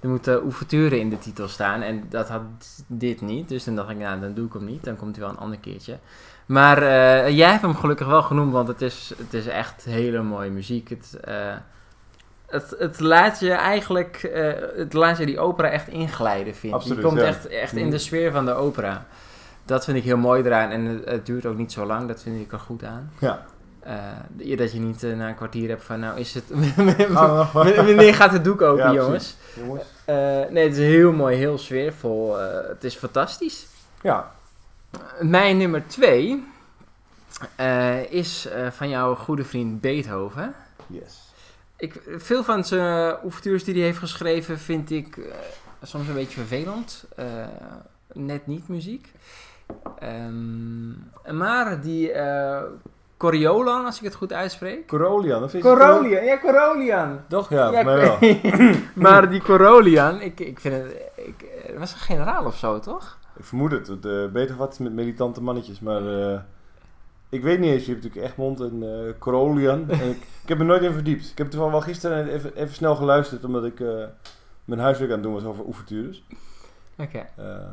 Speaker 1: er moeten ouverturen in de titel staan. En dat had dit niet. Dus dan dacht ik, nou, dan doe ik hem niet. Dan komt hij wel een ander keertje. Maar eh, jij hebt hem gelukkig wel genoemd, want het is, het is echt hele mooie muziek. Het, eh, het, het laat je eigenlijk, eh, het laat je die opera echt inglijden, vind ik. Je komt
Speaker 3: ja.
Speaker 1: echt, echt in de sfeer van de opera. Dat vind ik heel mooi eraan. En het, het duurt ook niet zo lang, dat vind ik er goed aan.
Speaker 3: Ja.
Speaker 1: Dat je niet na een kwartier hebt van, nou is het...
Speaker 3: Ah,
Speaker 1: Wanneer gaat het doek open,
Speaker 3: Ja,
Speaker 1: jongens?
Speaker 3: Jongens.
Speaker 1: Nee, het is heel mooi, heel sfeervol. het is fantastisch.
Speaker 3: Ja,
Speaker 1: Mijn nummer twee eh, is eh, van jouw goede vriend Beethoven.
Speaker 3: yes.
Speaker 1: Ik, veel van zijn ouvertures die hij heeft geschreven vind ik eh, soms een beetje vervelend. Eh, net niet muziek. Ehm, maar die eh Coriolan, als ik het goed uitspreek.
Speaker 3: Corolian, of is het
Speaker 1: Corolian, ja, Corolian.
Speaker 3: Toch? Ja, mij wel.
Speaker 1: maar die Corolian, ik, ik vind het... Ik, het was een generaal of zo, toch?
Speaker 3: Ik vermoed het. het uh, beter wat met militante mannetjes, maar uh, ik weet niet eens. Je hebt natuurlijk Egmond en uh, Corolian. en ik, ik heb er nooit in verdiept. Ik heb het wel gisteren even, even snel geluisterd, omdat ik uh, mijn huiswerk aan het doen was over ouvertures.
Speaker 1: Oké.
Speaker 3: Okay.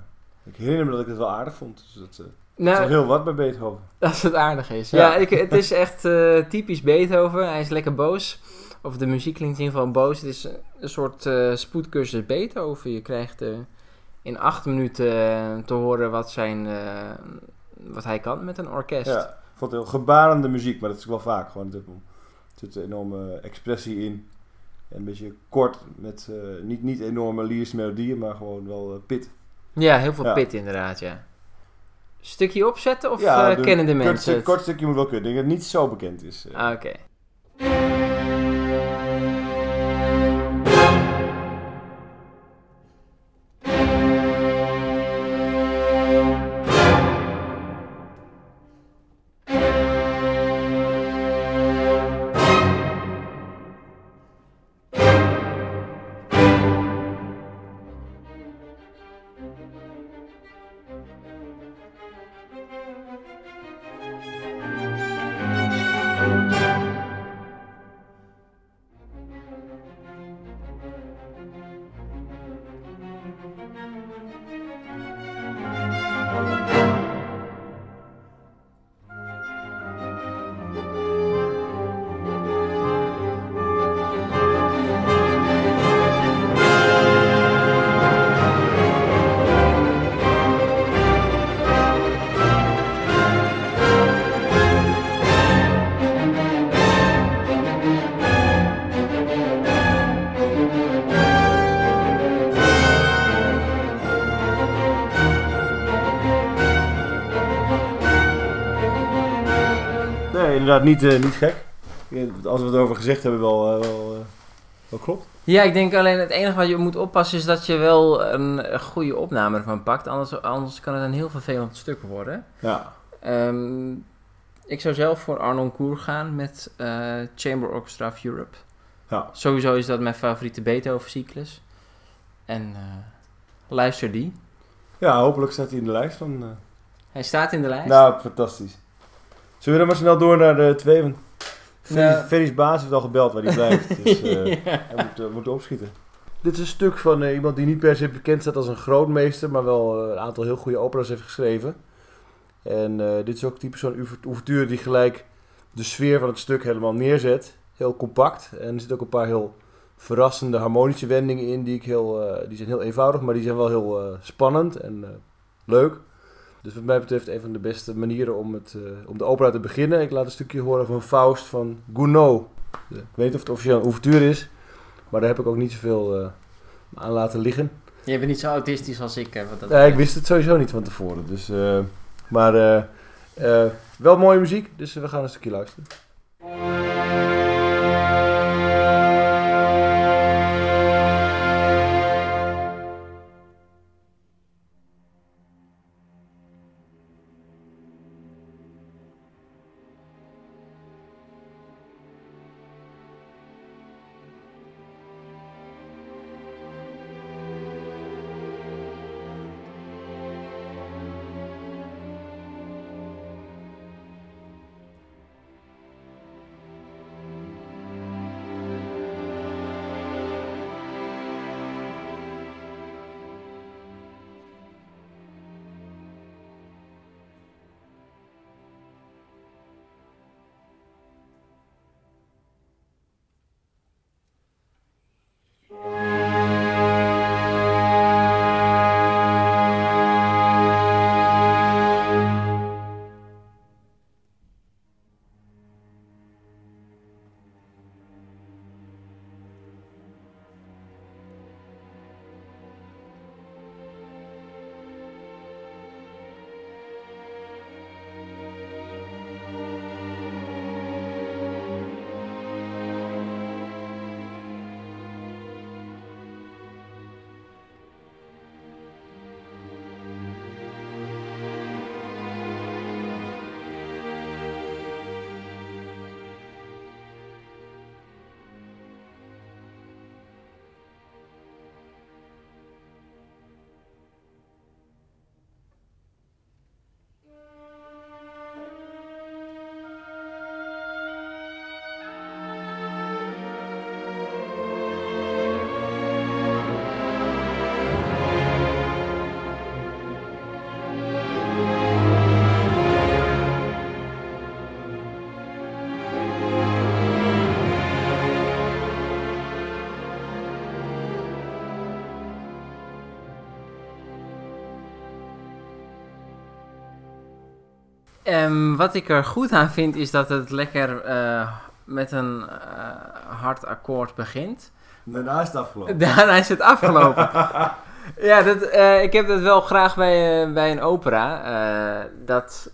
Speaker 3: ik herinner me dat ik het wel aardig vond. Dus dat,
Speaker 1: nou,
Speaker 3: is heel wat bij Beethoven.
Speaker 1: Als het aardig is. Ja, ja ik, het is echt typisch Beethoven. Hij is lekker boos. Of de muziek klinkt in ieder geval boos. Het is een soort uh, spoedcursus Beethoven. Je krijgt uh, in acht minuten te horen wat, zijn, uh, wat hij kan met een orkest.
Speaker 3: Ja, ik vond het heel gebarende muziek, maar dat is wel vaak. Gewoon, er zit een enorme expressie in. En een beetje kort, met uh, niet, niet enorme lyrische melodieën, maar gewoon wel pit.
Speaker 1: Ja, heel veel ja. pit inderdaad, ja. Stukje opzetten of ja, uh, kennen de mensen
Speaker 3: Een kort stukje moet wel kunnen. Ik denk dat het niet zo bekend is.
Speaker 1: Ah, Oké. Okay.
Speaker 3: Inderdaad niet, eh, niet gek. Als we het over gezegd hebben, wel, eh, wel, eh, wel klopt.
Speaker 1: Ja, ik denk alleen het enige wat je moet oppassen is dat je wel een, goede opname ervan pakt. Anders, anders kan het een heel vervelend stuk worden.
Speaker 3: Ja.
Speaker 1: Ehm, ik zou zelf voor Arnon Koer gaan met Chamber Orchestra of Europe.
Speaker 3: Ja.
Speaker 1: Sowieso is dat mijn favoriete Beethoven-cyclus. En eh, luister die.
Speaker 3: ja, hopelijk staat hij in de lijst van...
Speaker 1: Hij staat in de lijst.
Speaker 3: Nou, fantastisch. Zullen we dan maar snel door naar de twee? Want
Speaker 1: Ja.
Speaker 3: Ferry's- baas heeft al gebeld waar hij blijft. Dus eh
Speaker 1: Ja.
Speaker 3: hij moet, eh, moet opschieten. Dit is een stuk van eh, iemand die niet per se bekend staat als een grootmeester, maar wel eh, een aantal heel goede operas heeft geschreven. En eh, dit is ook typisch zo'n ouver- ouverture die gelijk de sfeer van het stuk helemaal neerzet. Heel compact. En er zitten ook een paar heel verrassende harmonische wendingen in. Die, ik heel, eh, die zijn heel eenvoudig, maar die zijn wel heel eh, spannend en eh, leuk. Dus wat mij betreft een van de beste manieren om, het, eh, om de opera te beginnen. Ik laat een stukje horen van Faust van Gounod. Ik weet niet of het officieel een ouverture is, maar daar heb ik ook niet zoveel eh, aan laten liggen.
Speaker 1: Je bent niet zo autistisch als ik. Hè, wat dat
Speaker 3: Nee, ik wist het sowieso niet van tevoren. Dus, eh, maar eh, eh, wel mooie muziek, dus we gaan een stukje luisteren.
Speaker 1: Ehm, wat ik er goed aan vind is dat het lekker eh, met een eh, hard akkoord begint.
Speaker 3: Daarna is het afgelopen.
Speaker 1: Daarna is het afgelopen. ja, dat, eh, ik heb dat wel graag bij, bij een opera. dat,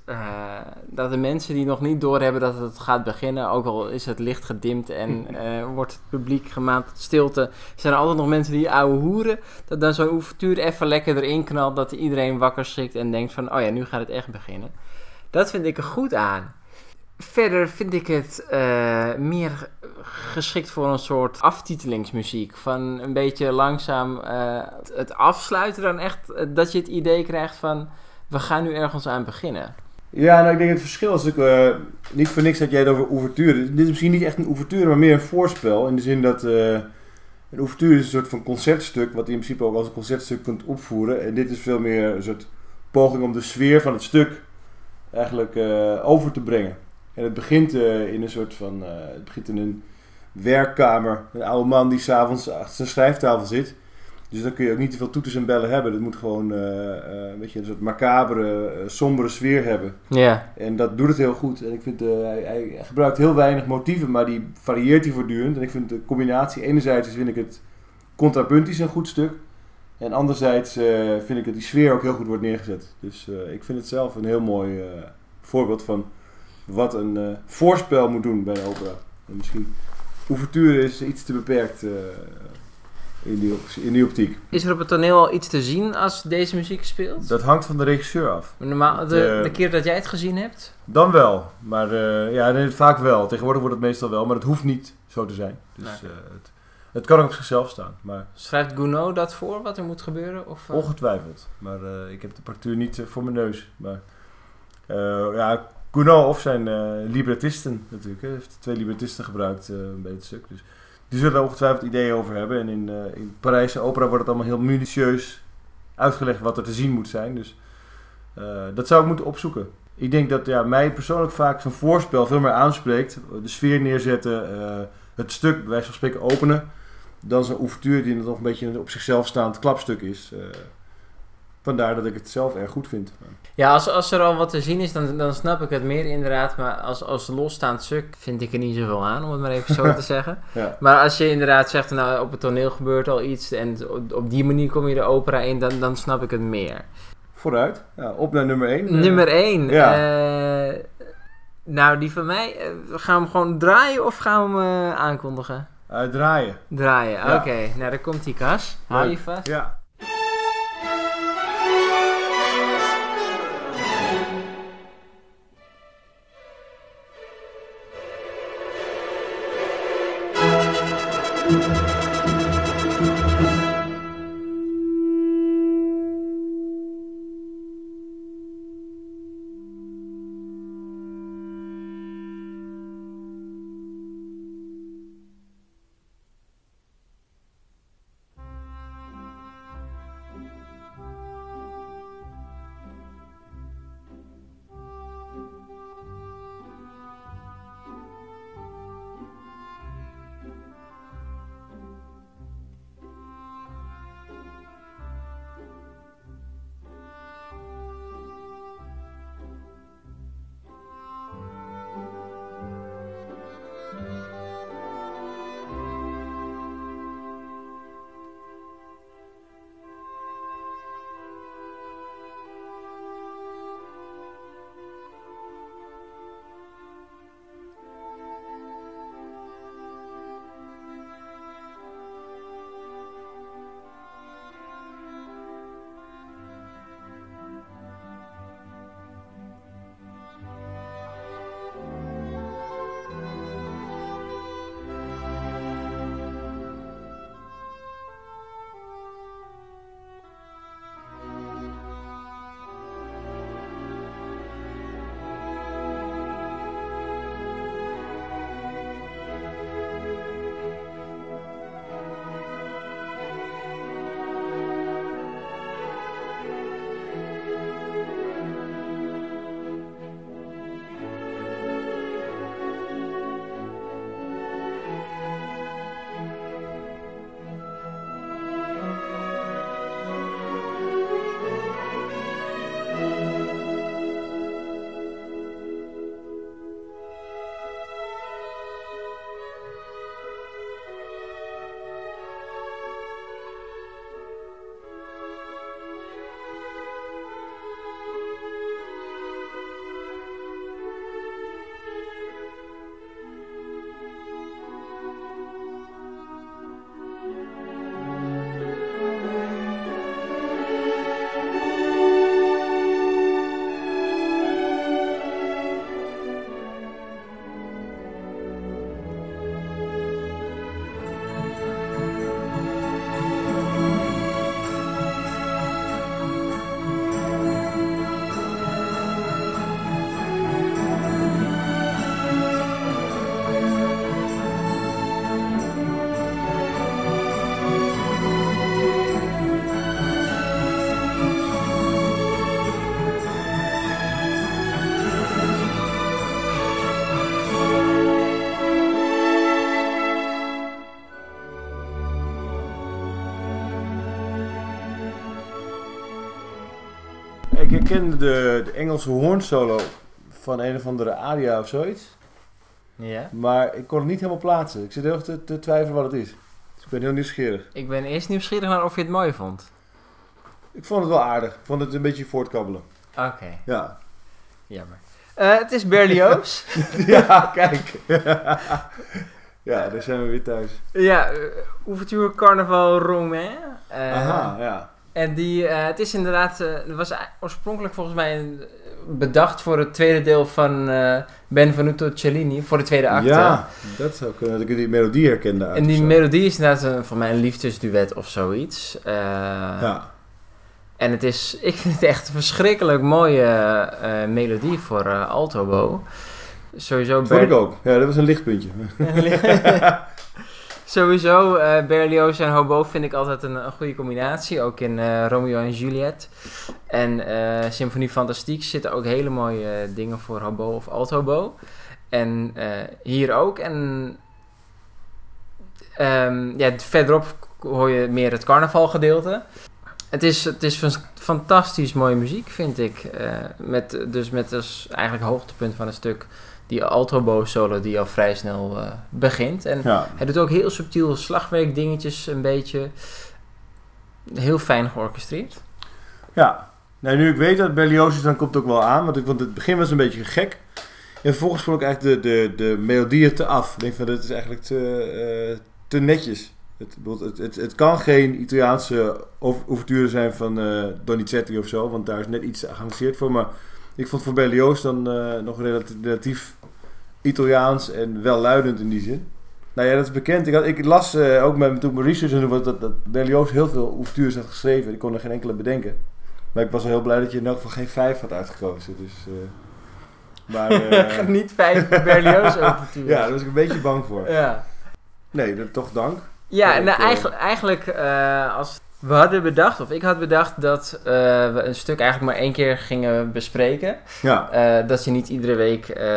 Speaker 1: dat de mensen die nog niet doorhebben dat het gaat beginnen, ook al is het licht gedimd en wordt het publiek gemaand tot stilte, zijn er altijd nog mensen die ouwe hoeren. Dat dan zo'n ouverture even lekker erin knalt, dat iedereen wakker schrikt en denkt van, oh ja, nu gaat het echt beginnen. Dat vind ik er goed aan. Verder vind ik het eh, meer geschikt voor een soort aftitelingsmuziek. Van een beetje langzaam eh, het afsluiten dan echt. eh, dat je het idee krijgt van we gaan nu ergens aan beginnen.
Speaker 3: Ja, nou ik denk het verschil is ook niet voor niks dat jij het over ouverture. Dit is misschien niet echt een ouverture, maar meer een voorspel. In de zin dat een ouverture is een soort van concertstuk, wat je in principe ook als een concertstuk kunt opvoeren. En dit is veel meer een soort poging om de sfeer van het stuk eigenlijk eh, over te brengen. En het begint eh, in een soort van, eh, het begint in een werkkamer. Een oude man die s'avonds achter zijn schrijftafel zit. Dus dan kun je ook niet te veel toeters en bellen hebben. Het moet gewoon eh, een beetje een soort macabere, sombere sfeer hebben.
Speaker 1: Ja,
Speaker 3: En dat doet het heel goed. En ik vind, hij, hij gebruikt heel weinig motieven, maar die varieert hij voortdurend. En ik vind de combinatie, enerzijds vind ik het contrapuntisch een goed stuk. En anderzijds eh, vind ik dat die sfeer ook heel goed wordt neergezet. Dus eh, ik vind het zelf een heel mooi eh, voorbeeld van wat een eh, voorspel moet doen bij een opera. En misschien ouverture is iets te beperkt eh, in, die, in die optiek.
Speaker 1: Is er op het toneel al iets te zien als deze muziek speelt?
Speaker 3: Dat hangt van de regisseur af.
Speaker 1: Normaal, de,
Speaker 3: De-
Speaker 1: de keer dat jij het gezien hebt?
Speaker 3: Dan wel, maar eh, ja, nee, vaak wel. Tegenwoordig wordt het meestal wel, maar het hoeft niet zo te zijn. Dus
Speaker 1: Nee.
Speaker 3: eh, het, het kan ook op zichzelf staan, maar
Speaker 1: Schrijft Gounod dat voor, wat er moet gebeuren? Of, eh?
Speaker 3: ongetwijfeld. Maar eh, ik heb de partituur niet eh, voor mijn neus. Maar ja, Gounod of zijn librettisten natuurlijk. Hij heeft twee librettisten gebruikt bij het stuk. Dus die zullen er ongetwijfeld ideeën over hebben. En in, in Parijse opera wordt het allemaal heel minutieus uitgelegd wat er te zien moet zijn. Dus dat zou ik moeten opzoeken. Ik denk dat ja, mij persoonlijk vaak zo'n voorspel veel meer aanspreekt. De sfeer neerzetten, het stuk bij wijze van spreken openen. Dan zo'n ouverture die nog een beetje een op zichzelf staand klapstuk is. Eh, vandaar dat ik het zelf erg goed vind.
Speaker 1: Ja, als, als er al wat te zien is, dan, dan snap ik het meer inderdaad. Maar als, als losstaand stuk vind ik er niet zoveel aan, om het maar even zo te zeggen.
Speaker 3: Ja.
Speaker 1: Maar als je inderdaad zegt, nou op het toneel gebeurt al iets en op, op die manier kom je de opera in, dan, dan snap ik het meer.
Speaker 3: Vooruit. Ja, op naar nummer 1.
Speaker 1: Nummer 1.
Speaker 3: ja.
Speaker 1: nou, die van mij, eh, gaan we hem gewoon draaien of gaan we hem eh, aankondigen?
Speaker 3: Uitdraaien.
Speaker 1: Draaien,
Speaker 3: Ja.
Speaker 1: oké. Nou, daar komt die kas. Hou je
Speaker 3: Leuk.
Speaker 1: vast.
Speaker 3: Ja. Herkende de, de Engelse hoornsolo van een of andere aria of zoiets.
Speaker 1: Ja.
Speaker 3: Maar ik kon het niet helemaal plaatsen. Ik zit heel erg te, te twijfelen wat het is. Dus ik ben heel nieuwsgierig.
Speaker 1: Ik ben eerst nieuwsgierig naar of je het mooi vond.
Speaker 3: Ik vond het wel aardig. Ik vond het een beetje voortkabbelen.
Speaker 1: Oké,
Speaker 3: Ja.
Speaker 1: jammer. Eh, het is Berlioz.
Speaker 3: ja, kijk. ja, daar zijn we weer thuis.
Speaker 1: ja, uh, Ouverture Carnaval Romain. Eh,
Speaker 3: Aha, ja.
Speaker 1: En die, eh, het is inderdaad, het was oorspronkelijk volgens mij bedacht voor het tweede deel van eh, Benvenuto Cellini, voor de tweede acte.
Speaker 3: Ja, dat zou kunnen. Dat ik die melodie herkende
Speaker 1: En die melodie is inderdaad een, voor mij een liefdesduet of zoiets.
Speaker 3: Ja,
Speaker 1: En het is, ik vind het echt een verschrikkelijk mooie melodie voor altobo. Sowieso
Speaker 3: dat vond ik ook. Ja, dat was een lichtpuntje.
Speaker 1: Sowieso, eh Berlioz en hobo vind ik altijd een, een goede combinatie. Ook in eh, Romeo en Juliet. En eh Symfonie Fantastiek zitten ook hele mooie dingen voor hobo of althobo. En hier ook. En ehm, ja, verderop hoor je meer het carnavalgedeelte. Het is, het is fantastisch mooie muziek, vind ik. Met, dus met als eigenlijk hoogtepunt van het stuk die altobo solo die al vrij snel eh, begint. En
Speaker 3: Ja,
Speaker 1: hij doet ook heel subtiel slagwerk dingetjes een beetje. Heel fijn georchestreerd.
Speaker 3: ja. Nou, nu ik weet dat het Berlioz is, dan komt het ook wel aan. Want ik vond het begin was een beetje gek. En vervolgens vond ik eigenlijk de, de, de melodieën te af. Ik denk van, dat is eigenlijk te, eh, te netjes. Het, het, het, het kan geen Italiaanse over- ouverture zijn van eh, Donizetti of zo. Want daar is net iets geavanceerd voor. Maar ik vond voor Berlioz dan nog relatief Italiaans en welluidend in die zin. Nou ja, dat is bekend. Ik, had, ik las eh, ook met, toen mijn research aan het doen was dat, dat Berlioz heel veel ouvertures had geschreven. Ik kon er geen enkele bedenken. Maar ik was wel heel blij dat je in elk geval geen vijf had uitgekozen. Dus, eh, maar eh,
Speaker 1: Niet vijf Berlioz overturen.
Speaker 3: ja, daar was ik een beetje bang voor.
Speaker 1: ja.
Speaker 3: Nee, dat, toch dank.
Speaker 1: Ja, nou, eigenlijk, eigenlijk als we hadden bedacht, of ik had bedacht dat eh, we een stuk eigenlijk maar één keer gingen bespreken.
Speaker 3: Ja,
Speaker 1: Eh, dat je niet iedere week eh,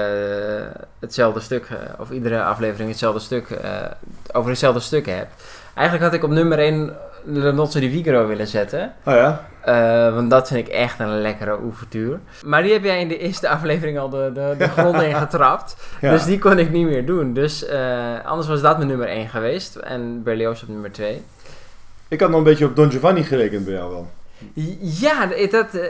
Speaker 1: hetzelfde stuk, of iedere aflevering hetzelfde stuk, over hetzelfde stuk hebt. Eigenlijk had ik op nummer 1 Le Nozze di Figaro willen zetten.
Speaker 3: oh ja.
Speaker 1: Want dat vind ik echt een lekkere ouvertuur. Maar die heb jij in de eerste aflevering al de, de, de grond in getrapt.
Speaker 3: ja.
Speaker 1: Dus die kon ik niet meer doen. Dus anders was dat mijn nummer 1 geweest. En Berlioz op nummer 2.
Speaker 3: Ik had nog een beetje op Don Giovanni gerekend bij jou wel.
Speaker 1: Ja, dat, eh,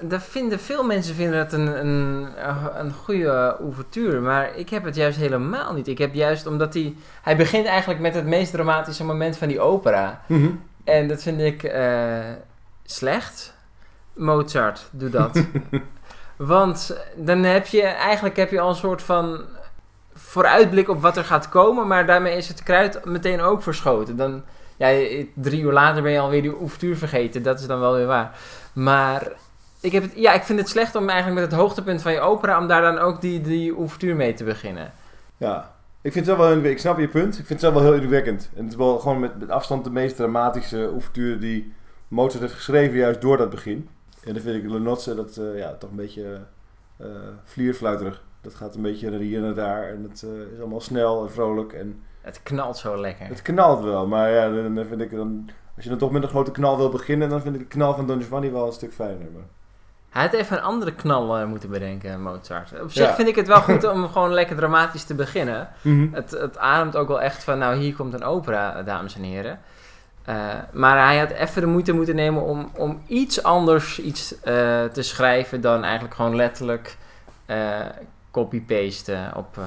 Speaker 1: dat vinden veel mensen vinden dat een, een, een goede ouvertuur. Maar ik heb het juist helemaal niet. Ik heb juist omdat hij... Hij begint eigenlijk met het meest dramatische moment van die opera. En dat vind ik eh, slecht. Mozart, doe dat. Want dan heb je eigenlijk heb je al een soort van vooruitblik op wat er gaat komen, maar daarmee is het kruid meteen ook verschoten. Dan, ja, drie uur later ben je alweer die ouvertuur vergeten, dat is dan wel weer waar. Maar ik, heb het, ja, ik vind het slecht om eigenlijk met het hoogtepunt van je opera, om daar dan ook die, die ouvertuur mee te beginnen.
Speaker 3: Ja. Ik vind het wel ik snap je punt. Ik vind het wel heel indrukwekkend. En het is wel gewoon met, afstand de meest dramatische ouverture die Mozart heeft geschreven, juist door dat begin. En dan vind ik Le Nozze dat eh, ja, toch een beetje eh vlierfluiterig. Dat gaat een beetje naar hier en daar. En het is allemaal snel en vrolijk. En
Speaker 1: Het knalt zo lekker.
Speaker 3: het knalt wel. Maar ja, dan vind ik dan... Als je dan toch met een grote knal wil beginnen, dan vind ik de knal van Don Giovanni wel een stuk fijner. Maar...
Speaker 1: Hij had even een andere knal eh, moeten bedenken, Mozart. Op zich
Speaker 3: Ja.
Speaker 1: vind ik het wel goed om gewoon lekker dramatisch te beginnen. Het, het ademt ook wel echt van, nou hier komt een opera, dames en heren. Eh, maar hij had even de moeite moeten nemen om, om iets anders iets eh, te schrijven dan eigenlijk gewoon letterlijk eh copy-pasten op...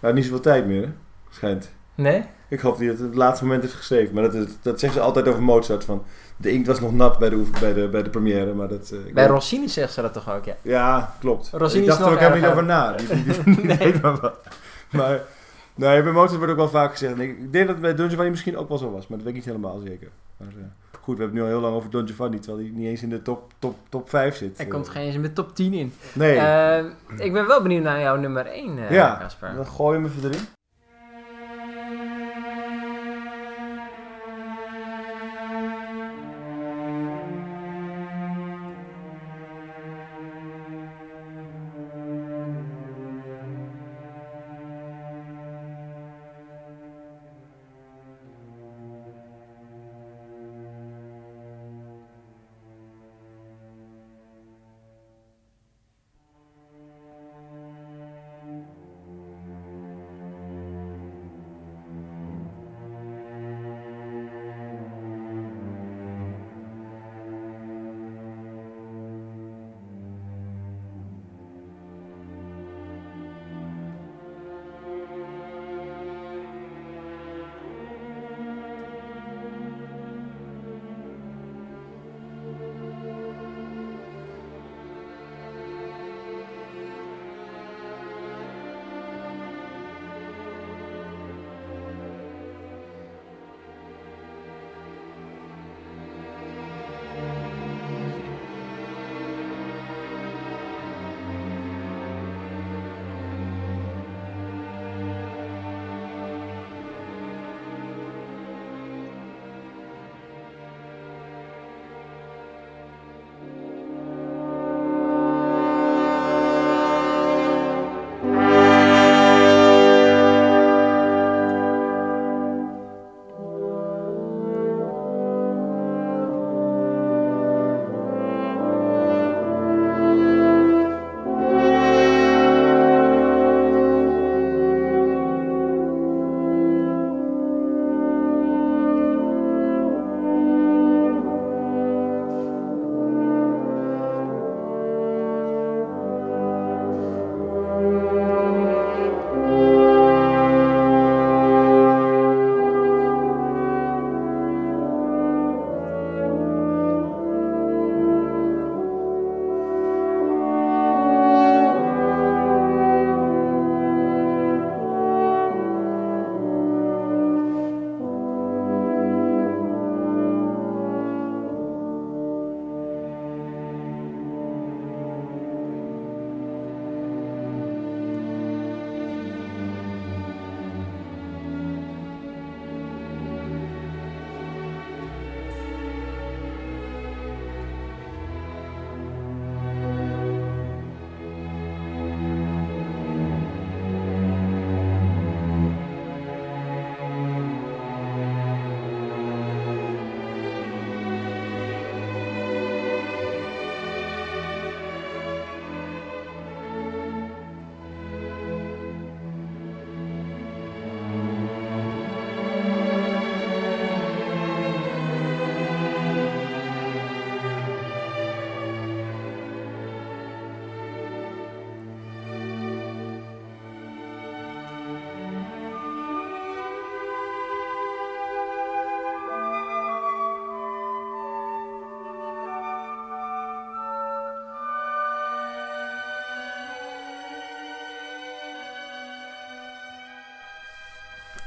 Speaker 3: Maar niet zoveel tijd meer, hè? schijnt.
Speaker 1: Nee?
Speaker 3: Ik hoop dat hij het op het laatste moment heeft geschreven. Maar dat, is, dat zeggen ze altijd over Mozart. Van, de inkt was nog nat bij de, bij de, bij de première. Maar dat, eh,
Speaker 1: Bij Rossini zegt ze dat toch ook, ja.
Speaker 3: Ja, klopt.
Speaker 1: Rossini
Speaker 3: ik dacht er ook helemaal niet over na. Die, die, die, die
Speaker 1: Nee.
Speaker 3: maar wat. Maar nee, bij Mozart wordt ook wel vaak gezegd. en Ik, denk dat het bij Don Giovanni misschien ook wel zo was. Maar dat weet ik niet helemaal zeker. Maar, eh, goed, we hebben het nu al heel lang over Don Giovanni. Terwijl hij niet eens in de top, top, top 5 zit.
Speaker 1: Hij
Speaker 3: Eh,
Speaker 1: komt geen eens in de top 10 in.
Speaker 3: Nee,
Speaker 1: Eh, ik ben wel benieuwd naar jouw nummer 1, eh
Speaker 3: Ja.
Speaker 1: Casper.
Speaker 3: dan gooi je hem even erin.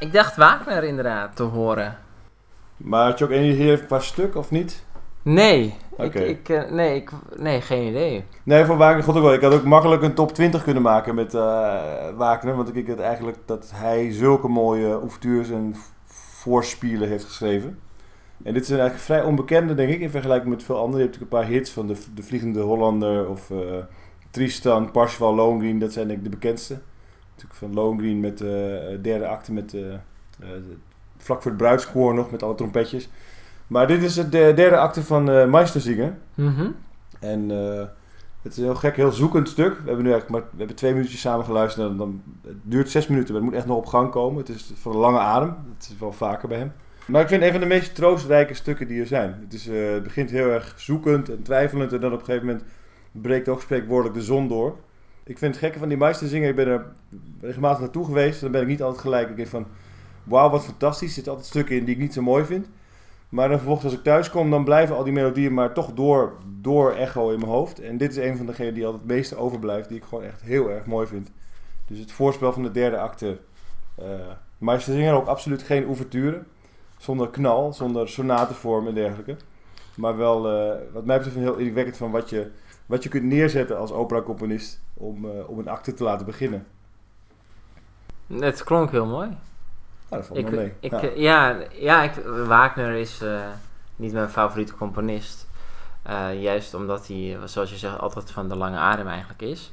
Speaker 1: Ik dacht Wagner inderdaad te horen.
Speaker 3: Maar had je ook een hier qua stuk of niet?
Speaker 1: Nee, ik, ik, eh, nee, ik, nee, geen idee.
Speaker 3: Nee, voor Wagner god ook wel. Ik had ook makkelijk een top 20 kunnen maken met eh Wagner. Want ik denk het eigenlijk dat hij zulke mooie ouvertures en voorspielen heeft geschreven. En dit zijn eigenlijk vrij onbekende, denk ik, in vergelijking met veel anderen. Je hebt natuurlijk een paar hits van de, de Vliegende Hollander of eh, Tristan, Parsifal, Lohengrin. Dat zijn denk ik de bekendste. Natuurlijk van Lohengrin met de derde acte met eh, eh, vlak voor het bruidskoor nog met alle trompetjes. Maar dit is de derde acte van eh Meistersinger.
Speaker 1: Mhm.
Speaker 3: En eh, het is een heel gek, heel zoekend stuk. We hebben nu eigenlijk maar we hebben twee minuutjes samen geluisterd. En dan, het duurt zes minuten, maar het moet echt nog op gang komen. Het is van een lange adem. Dat is wel vaker bij hem. Maar ik vind het een van de meest troostrijke stukken die er zijn. Het, is, eh, het begint heel erg zoekend en twijfelend. En dan op een gegeven moment breekt ook spreekwoordelijk de zon door. Ik vind het gekke van die Meisterzingen. Ik ben er regelmatig naartoe geweest. Dan ben ik niet altijd gelijk. Ik denk van, wauw, wat fantastisch. Er zitten altijd stukken in die ik niet zo mooi vind. Maar dan vervolgens als ik thuis kom, dan blijven al die melodieën maar toch door, door echo in mijn hoofd. En dit is een van degenen die altijd het meeste overblijft, die ik gewoon echt heel erg mooi vind. Dus het voorspel van de derde acte. eh maar ook absoluut geen ouverture. Zonder knal, zonder sonatenvorm en dergelijke. Maar wel, eh, wat mij betreft, heel indrukwekkend van wat je, wat je kunt neerzetten als operacomponist om, eh, om een acte te laten beginnen.
Speaker 1: Het klonk heel mooi.
Speaker 3: Nou, dat valt
Speaker 1: Ik,
Speaker 3: mee.
Speaker 1: ik,
Speaker 3: Ja.
Speaker 1: eh, ja, ja ik, Wagner is eh, niet mijn favoriete componist. Juist omdat hij, zoals je zegt, altijd van de lange adem eigenlijk is.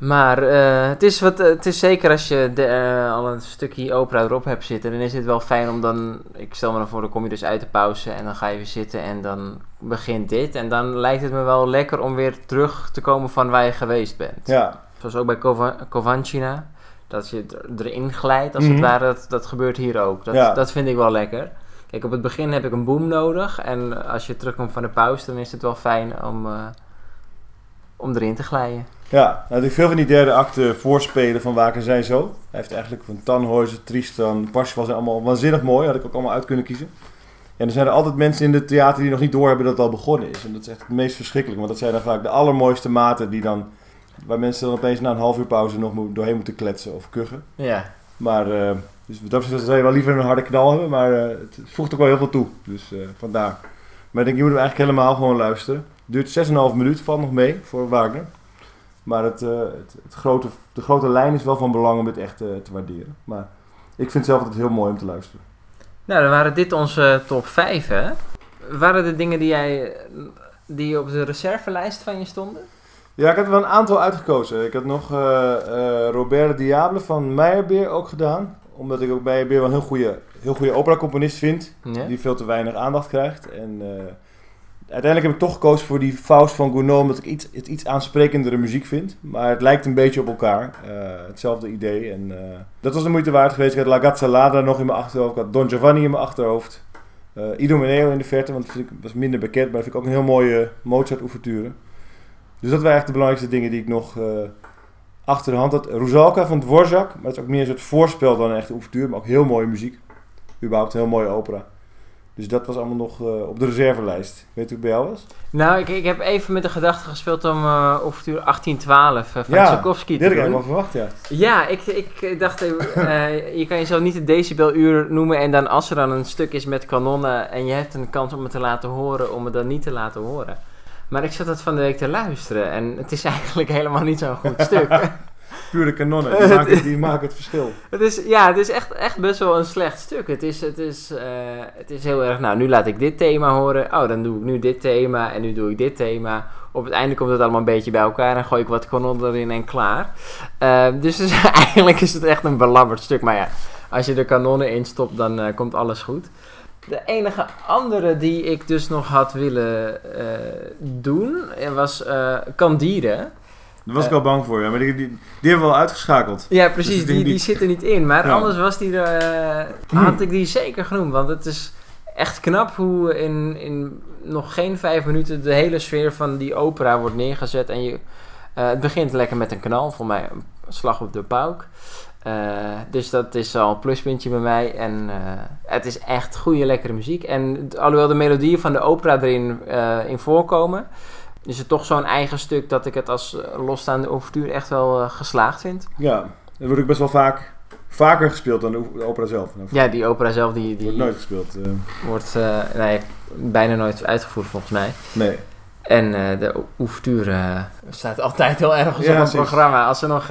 Speaker 1: Maar eh, het, is wat, het is zeker als je de, eh, al een stukje opera erop hebt zitten, dan is het wel fijn om dan, ik stel me dan voor, dan kom je dus uit de pauze en dan ga je weer zitten en dan begint dit. En dan lijkt het me wel lekker om weer terug te komen van waar je geweest bent.
Speaker 3: ja,
Speaker 1: Zoals ook bij Kova- Kovanchina. Dat je er- erin glijdt, als
Speaker 3: Mhm.
Speaker 1: het ware. Dat, dat gebeurt hier ook. Dat,
Speaker 3: Ja.
Speaker 1: dat vind ik wel lekker. Kijk, op het begin heb ik een boom nodig. En als je terugkomt van de pauze, dan is het wel fijn om, eh, om erin te glijden.
Speaker 3: Ja, nou, ik veel van die derde acte voorspelen van Waken zijn zo. Hij heeft eigenlijk van Tannhäuser, Tristan, Parsifal zijn allemaal waanzinnig mooi. Had ik ook allemaal uit kunnen kiezen. En er zijn er altijd mensen in het theater die nog niet doorhebben dat het al begonnen is. En dat is echt het meest verschrikkelijk. Want dat zijn dan vaak de allermooiste maten die dan... Waar mensen dan opeens na een half uur pauze nog doorheen moeten kletsen of kuchen.
Speaker 1: Ja.
Speaker 3: Maar eh, dus dat zou je wel liever een harde knal hebben. Maar eh, het voegt ook wel heel veel toe. Dus eh, vandaar. Maar ik denk, je moet hem eigenlijk helemaal gewoon luisteren. Duurt 6,5 minuut, valt nog mee voor Wagner. Maar het, eh, het, het grote, de grote lijn is wel van belang om dit echt eh, te waarderen. Maar ik vind het zelf altijd heel mooi om te luisteren.
Speaker 1: Nou, dan waren dit onze top 5, hè? Waren de dingen die jij... Die op de reservelijst van je stonden?
Speaker 3: Ja, ik had er wel een aantal uitgekozen. Ik had nog eh, eh, Robert Diable van Meyerbeer ook gedaan. Omdat ik ook Meyerbeer wel een heel goede, heel goede operacomponist vind.
Speaker 1: Ja.
Speaker 3: die veel te weinig aandacht krijgt. En eh, uiteindelijk heb ik toch gekozen voor die Faust van Gounod, omdat ik iets, het iets aansprekendere muziek vind. Maar het lijkt een beetje op elkaar. Eh, hetzelfde idee. En eh, dat was de moeite waard geweest. Ik had La Gazzalada nog in mijn achterhoofd. Ik had Don Giovanni in mijn achterhoofd. Eh Idomeneo in de verte, want dat was minder bekend. Maar dat vind ik ook een heel mooie Mozart-ouverture. Dus dat waren eigenlijk de belangrijkste dingen die ik nog achter de hand had. Rusalka van Dvorak, maar dat is ook meer een soort voorspel dan een echte ouverture. Maar ook heel mooie muziek. Überhaupt een heel mooie opera. Dus dat was allemaal nog eh, op de reservelijst. Weet u hoe bij jou was?
Speaker 1: Nou, ik, ik heb even met de gedachte gespeeld om uh, overtuur 1812 uh, van
Speaker 3: Ja,
Speaker 1: Tchaikovsky
Speaker 3: Dit
Speaker 1: te
Speaker 3: had ik
Speaker 1: doen.
Speaker 3: eigenlijk wel verwacht, ja.
Speaker 1: Ja, ik, ik dacht, eh, je kan jezelf niet het decibeluur noemen en dan als er dan een stuk is met kanonnen en je hebt een kans om het te laten horen, om het dan niet te laten horen. Maar ik zat het van de week te luisteren en het is eigenlijk helemaal niet zo'n goed stuk.
Speaker 3: Pure kanonnen, die maken, het- die maken het verschil.
Speaker 1: Het is, ja, het is echt, echt best wel een slecht stuk. Het is, het, is, eh, het is heel erg, nou, nu laat ik dit thema horen. Oh, dan doe ik nu dit thema en nu doe ik dit thema. Op het einde komt het allemaal een beetje bij elkaar en gooi ik wat kanonnen erin en klaar. Eh, dus, dus eigenlijk is het echt een belabberd stuk. Maar ja, als je er kanonnen in stopt, dan eh, komt alles goed. De enige andere die ik dus nog had willen eh, doen, was Candide.
Speaker 3: Daar was ik wel bang voor, ja. Maar die, die, die hebben we al uitgeschakeld.
Speaker 1: Ja,
Speaker 3: Dus
Speaker 1: precies. die, die
Speaker 3: die-
Speaker 1: zit er niet in. Maar
Speaker 3: Ja.
Speaker 1: anders was die er, eh, had ik die zeker genoemd. Want het is echt knap hoe in, in nog geen vijf minuten de hele sfeer van die opera wordt neergezet. En je, eh, het begint lekker met een knal. Voor mij een slag op de pauk. Eh, dus dat is al een pluspuntje bij mij. En eh, het is echt goede, lekkere muziek. En alhoewel de melodieën van de opera erin eh, in voorkomen... is het toch zo'n eigen stuk dat ik het als eh, losstaande overtuur echt wel eh, geslaagd vind.
Speaker 3: Ja, dat wordt ook best wel vaak Vaker gespeeld dan de opera zelf.
Speaker 1: Ja, die opera zelf die,
Speaker 3: Wordt
Speaker 1: die
Speaker 3: nooit gespeeld. eh,
Speaker 1: wordt nee, bijna nooit uitgevoerd volgens mij.
Speaker 3: nee.
Speaker 1: En de ouverture staat altijd wel ergens
Speaker 3: Ja,
Speaker 1: op het programma. Als ze nog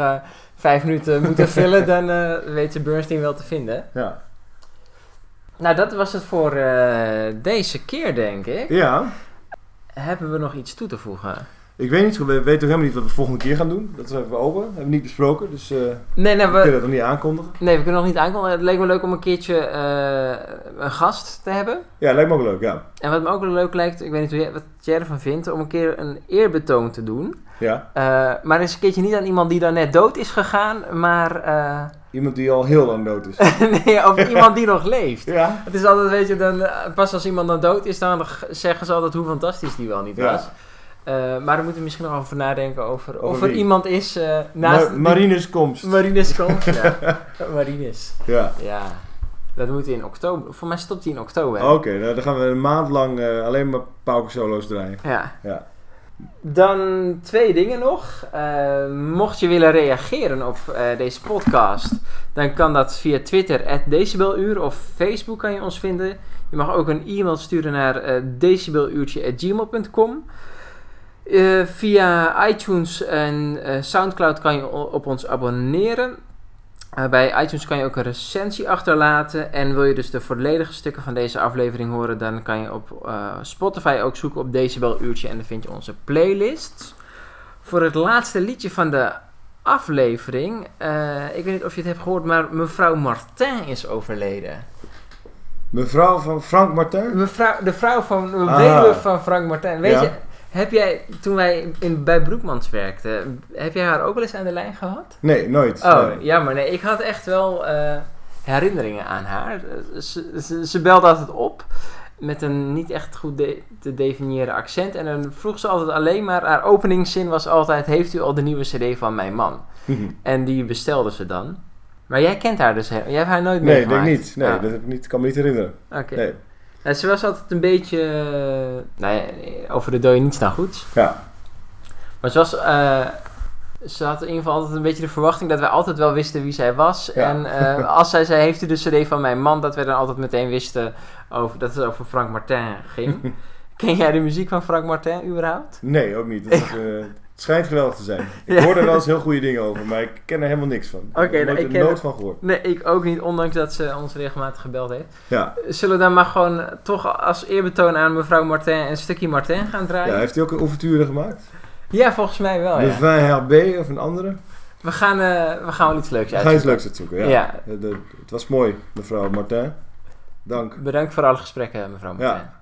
Speaker 1: vijf minuten moeten vullen, dan weet ze Bernstein wel te vinden.
Speaker 3: Ja.
Speaker 1: Nou, dat was het voor deze keer, denk ik.
Speaker 3: ja.
Speaker 1: Hebben we nog iets toe te voegen?
Speaker 3: Ik weet niet, we weten ook helemaal niet wat we de volgende keer gaan doen. Dat is even open. hebben we niet besproken. Dus eh,
Speaker 1: Nee,
Speaker 3: we kunnen
Speaker 1: we,
Speaker 3: dat nog niet aankondigen.
Speaker 1: nee, we kunnen nog niet aankondigen. Het leek me leuk om een keertje eh, een gast te hebben.
Speaker 3: Ja, lijkt me ook leuk, ja.
Speaker 1: En wat me ook wel leuk lijkt, ik weet niet hoe jij, wat jij ervan vindt, om een keer een eerbetoon te doen.
Speaker 3: Ja.
Speaker 1: Eh, maar eens een keertje niet aan iemand die dan net dood is gegaan, maar
Speaker 3: Iemand die al heel lang dood is.
Speaker 1: nee, over iemand die nog leeft.
Speaker 3: ja.
Speaker 1: Het is altijd, weet je, dan, pas als iemand dan dood is, dan zeggen ze altijd hoe fantastisch die wel niet
Speaker 3: Ja.
Speaker 1: Eh, maar daar moeten we misschien nog over nadenken over,
Speaker 3: Over
Speaker 1: of er
Speaker 3: wie?
Speaker 1: iemand is eh, naast...
Speaker 3: Ma- Marines komst.
Speaker 1: Marines komt. ja. Marines.
Speaker 3: Ja.
Speaker 1: Ja. Dat moet in oktober. Voor mij stopt hij in oktober.
Speaker 3: Oké, nou, dan gaan we een maand lang eh, alleen maar pauken-solo's draaien.
Speaker 1: Ja.
Speaker 3: Ja.
Speaker 1: Dan twee dingen nog. Mocht je willen reageren op deze podcast, dan kan dat via Twitter, Decibeluur, of Facebook kan je ons vinden. Je mag ook een e-mail sturen naar decibeluurtje.gmail.com. Eh, via iTunes en eh, Soundcloud kan je op ons abonneren. Eh, bij iTunes kan je ook een recensie achterlaten. En wil je dus de volledige stukken van deze aflevering horen, dan kan je op Spotify ook zoeken op Decibel Uurtje en dan vind je onze playlist. Voor het laatste liedje van de aflevering, ik weet niet of je het hebt gehoord, maar mevrouw Martin is overleden.
Speaker 3: Mevrouw van Frank Martin?
Speaker 1: Mevrouw, de vrouw van, de
Speaker 3: Ah.
Speaker 1: weduwe van Frank Martin. Weet
Speaker 3: Ja.
Speaker 1: je, heb jij, toen wij in, bij Broekmans werkten, heb jij haar ook wel eens aan de lijn gehad?
Speaker 3: Nee, nooit.
Speaker 1: Oh,
Speaker 3: Nee.
Speaker 1: jammer. Nee, ik had echt wel eh, herinneringen aan haar. Ze, ze, ze belde altijd op met een niet echt goed de- te definiëren accent. En dan vroeg ze altijd alleen maar, haar openingszin was altijd... Heeft u al de nieuwe cd van mijn man? En die bestelde ze dan. Maar jij kent haar dus, jij hebt haar nooit
Speaker 3: nee,
Speaker 1: meegemaakt?
Speaker 3: denk niet. Nee,
Speaker 1: Ah,
Speaker 3: dat heb ik niet, kan me niet herinneren.
Speaker 1: Oké.
Speaker 3: Nee.
Speaker 1: Ja, ze was altijd een beetje... eh, nou ja, over de dode niets dan goeds.
Speaker 3: Ja.
Speaker 1: Maar ze was... eh, ze had in ieder geval altijd een beetje de verwachting dat wij altijd wel wisten wie zij was.
Speaker 3: Ja.
Speaker 1: En eh, als zij zei, heeft u de cd van mijn man, dat we dan altijd meteen wisten over, dat het over Frank Martin ging. Ken jij de muziek van Frank Martin überhaupt?
Speaker 3: Nee, ook niet. Dat is, het schijnt geweldig te zijn. Ik
Speaker 1: Ja.
Speaker 3: hoor er wel eens heel goede dingen over, maar ik ken er helemaal niks van.
Speaker 1: Oké,
Speaker 3: ik heb
Speaker 1: nou, ik
Speaker 3: er
Speaker 1: ken-
Speaker 3: nooit van gehoord.
Speaker 1: Nee, ik ook niet, ondanks dat ze ons regelmatig gebeld heeft.
Speaker 3: Ja.
Speaker 1: Zullen we dan maar gewoon toch als eerbetoon aan mevrouw Martin een stukje Martin gaan
Speaker 3: ja,
Speaker 1: draaien? Ja,
Speaker 3: heeft hij ook een ouverture gemaakt?
Speaker 1: volgens mij wel,
Speaker 3: Le
Speaker 1: ja.
Speaker 3: Vin Herbé of een andere?
Speaker 1: We gaan, eh, we gaan wel iets leuks
Speaker 3: Ga je iets
Speaker 1: uitzoeken.
Speaker 3: leuks uitzoeken, ja.
Speaker 1: Ja.
Speaker 3: De- de- het was mooi, mevrouw Martin. Dank.
Speaker 1: Bedankt voor alle gesprekken, mevrouw Martin.
Speaker 3: Ja.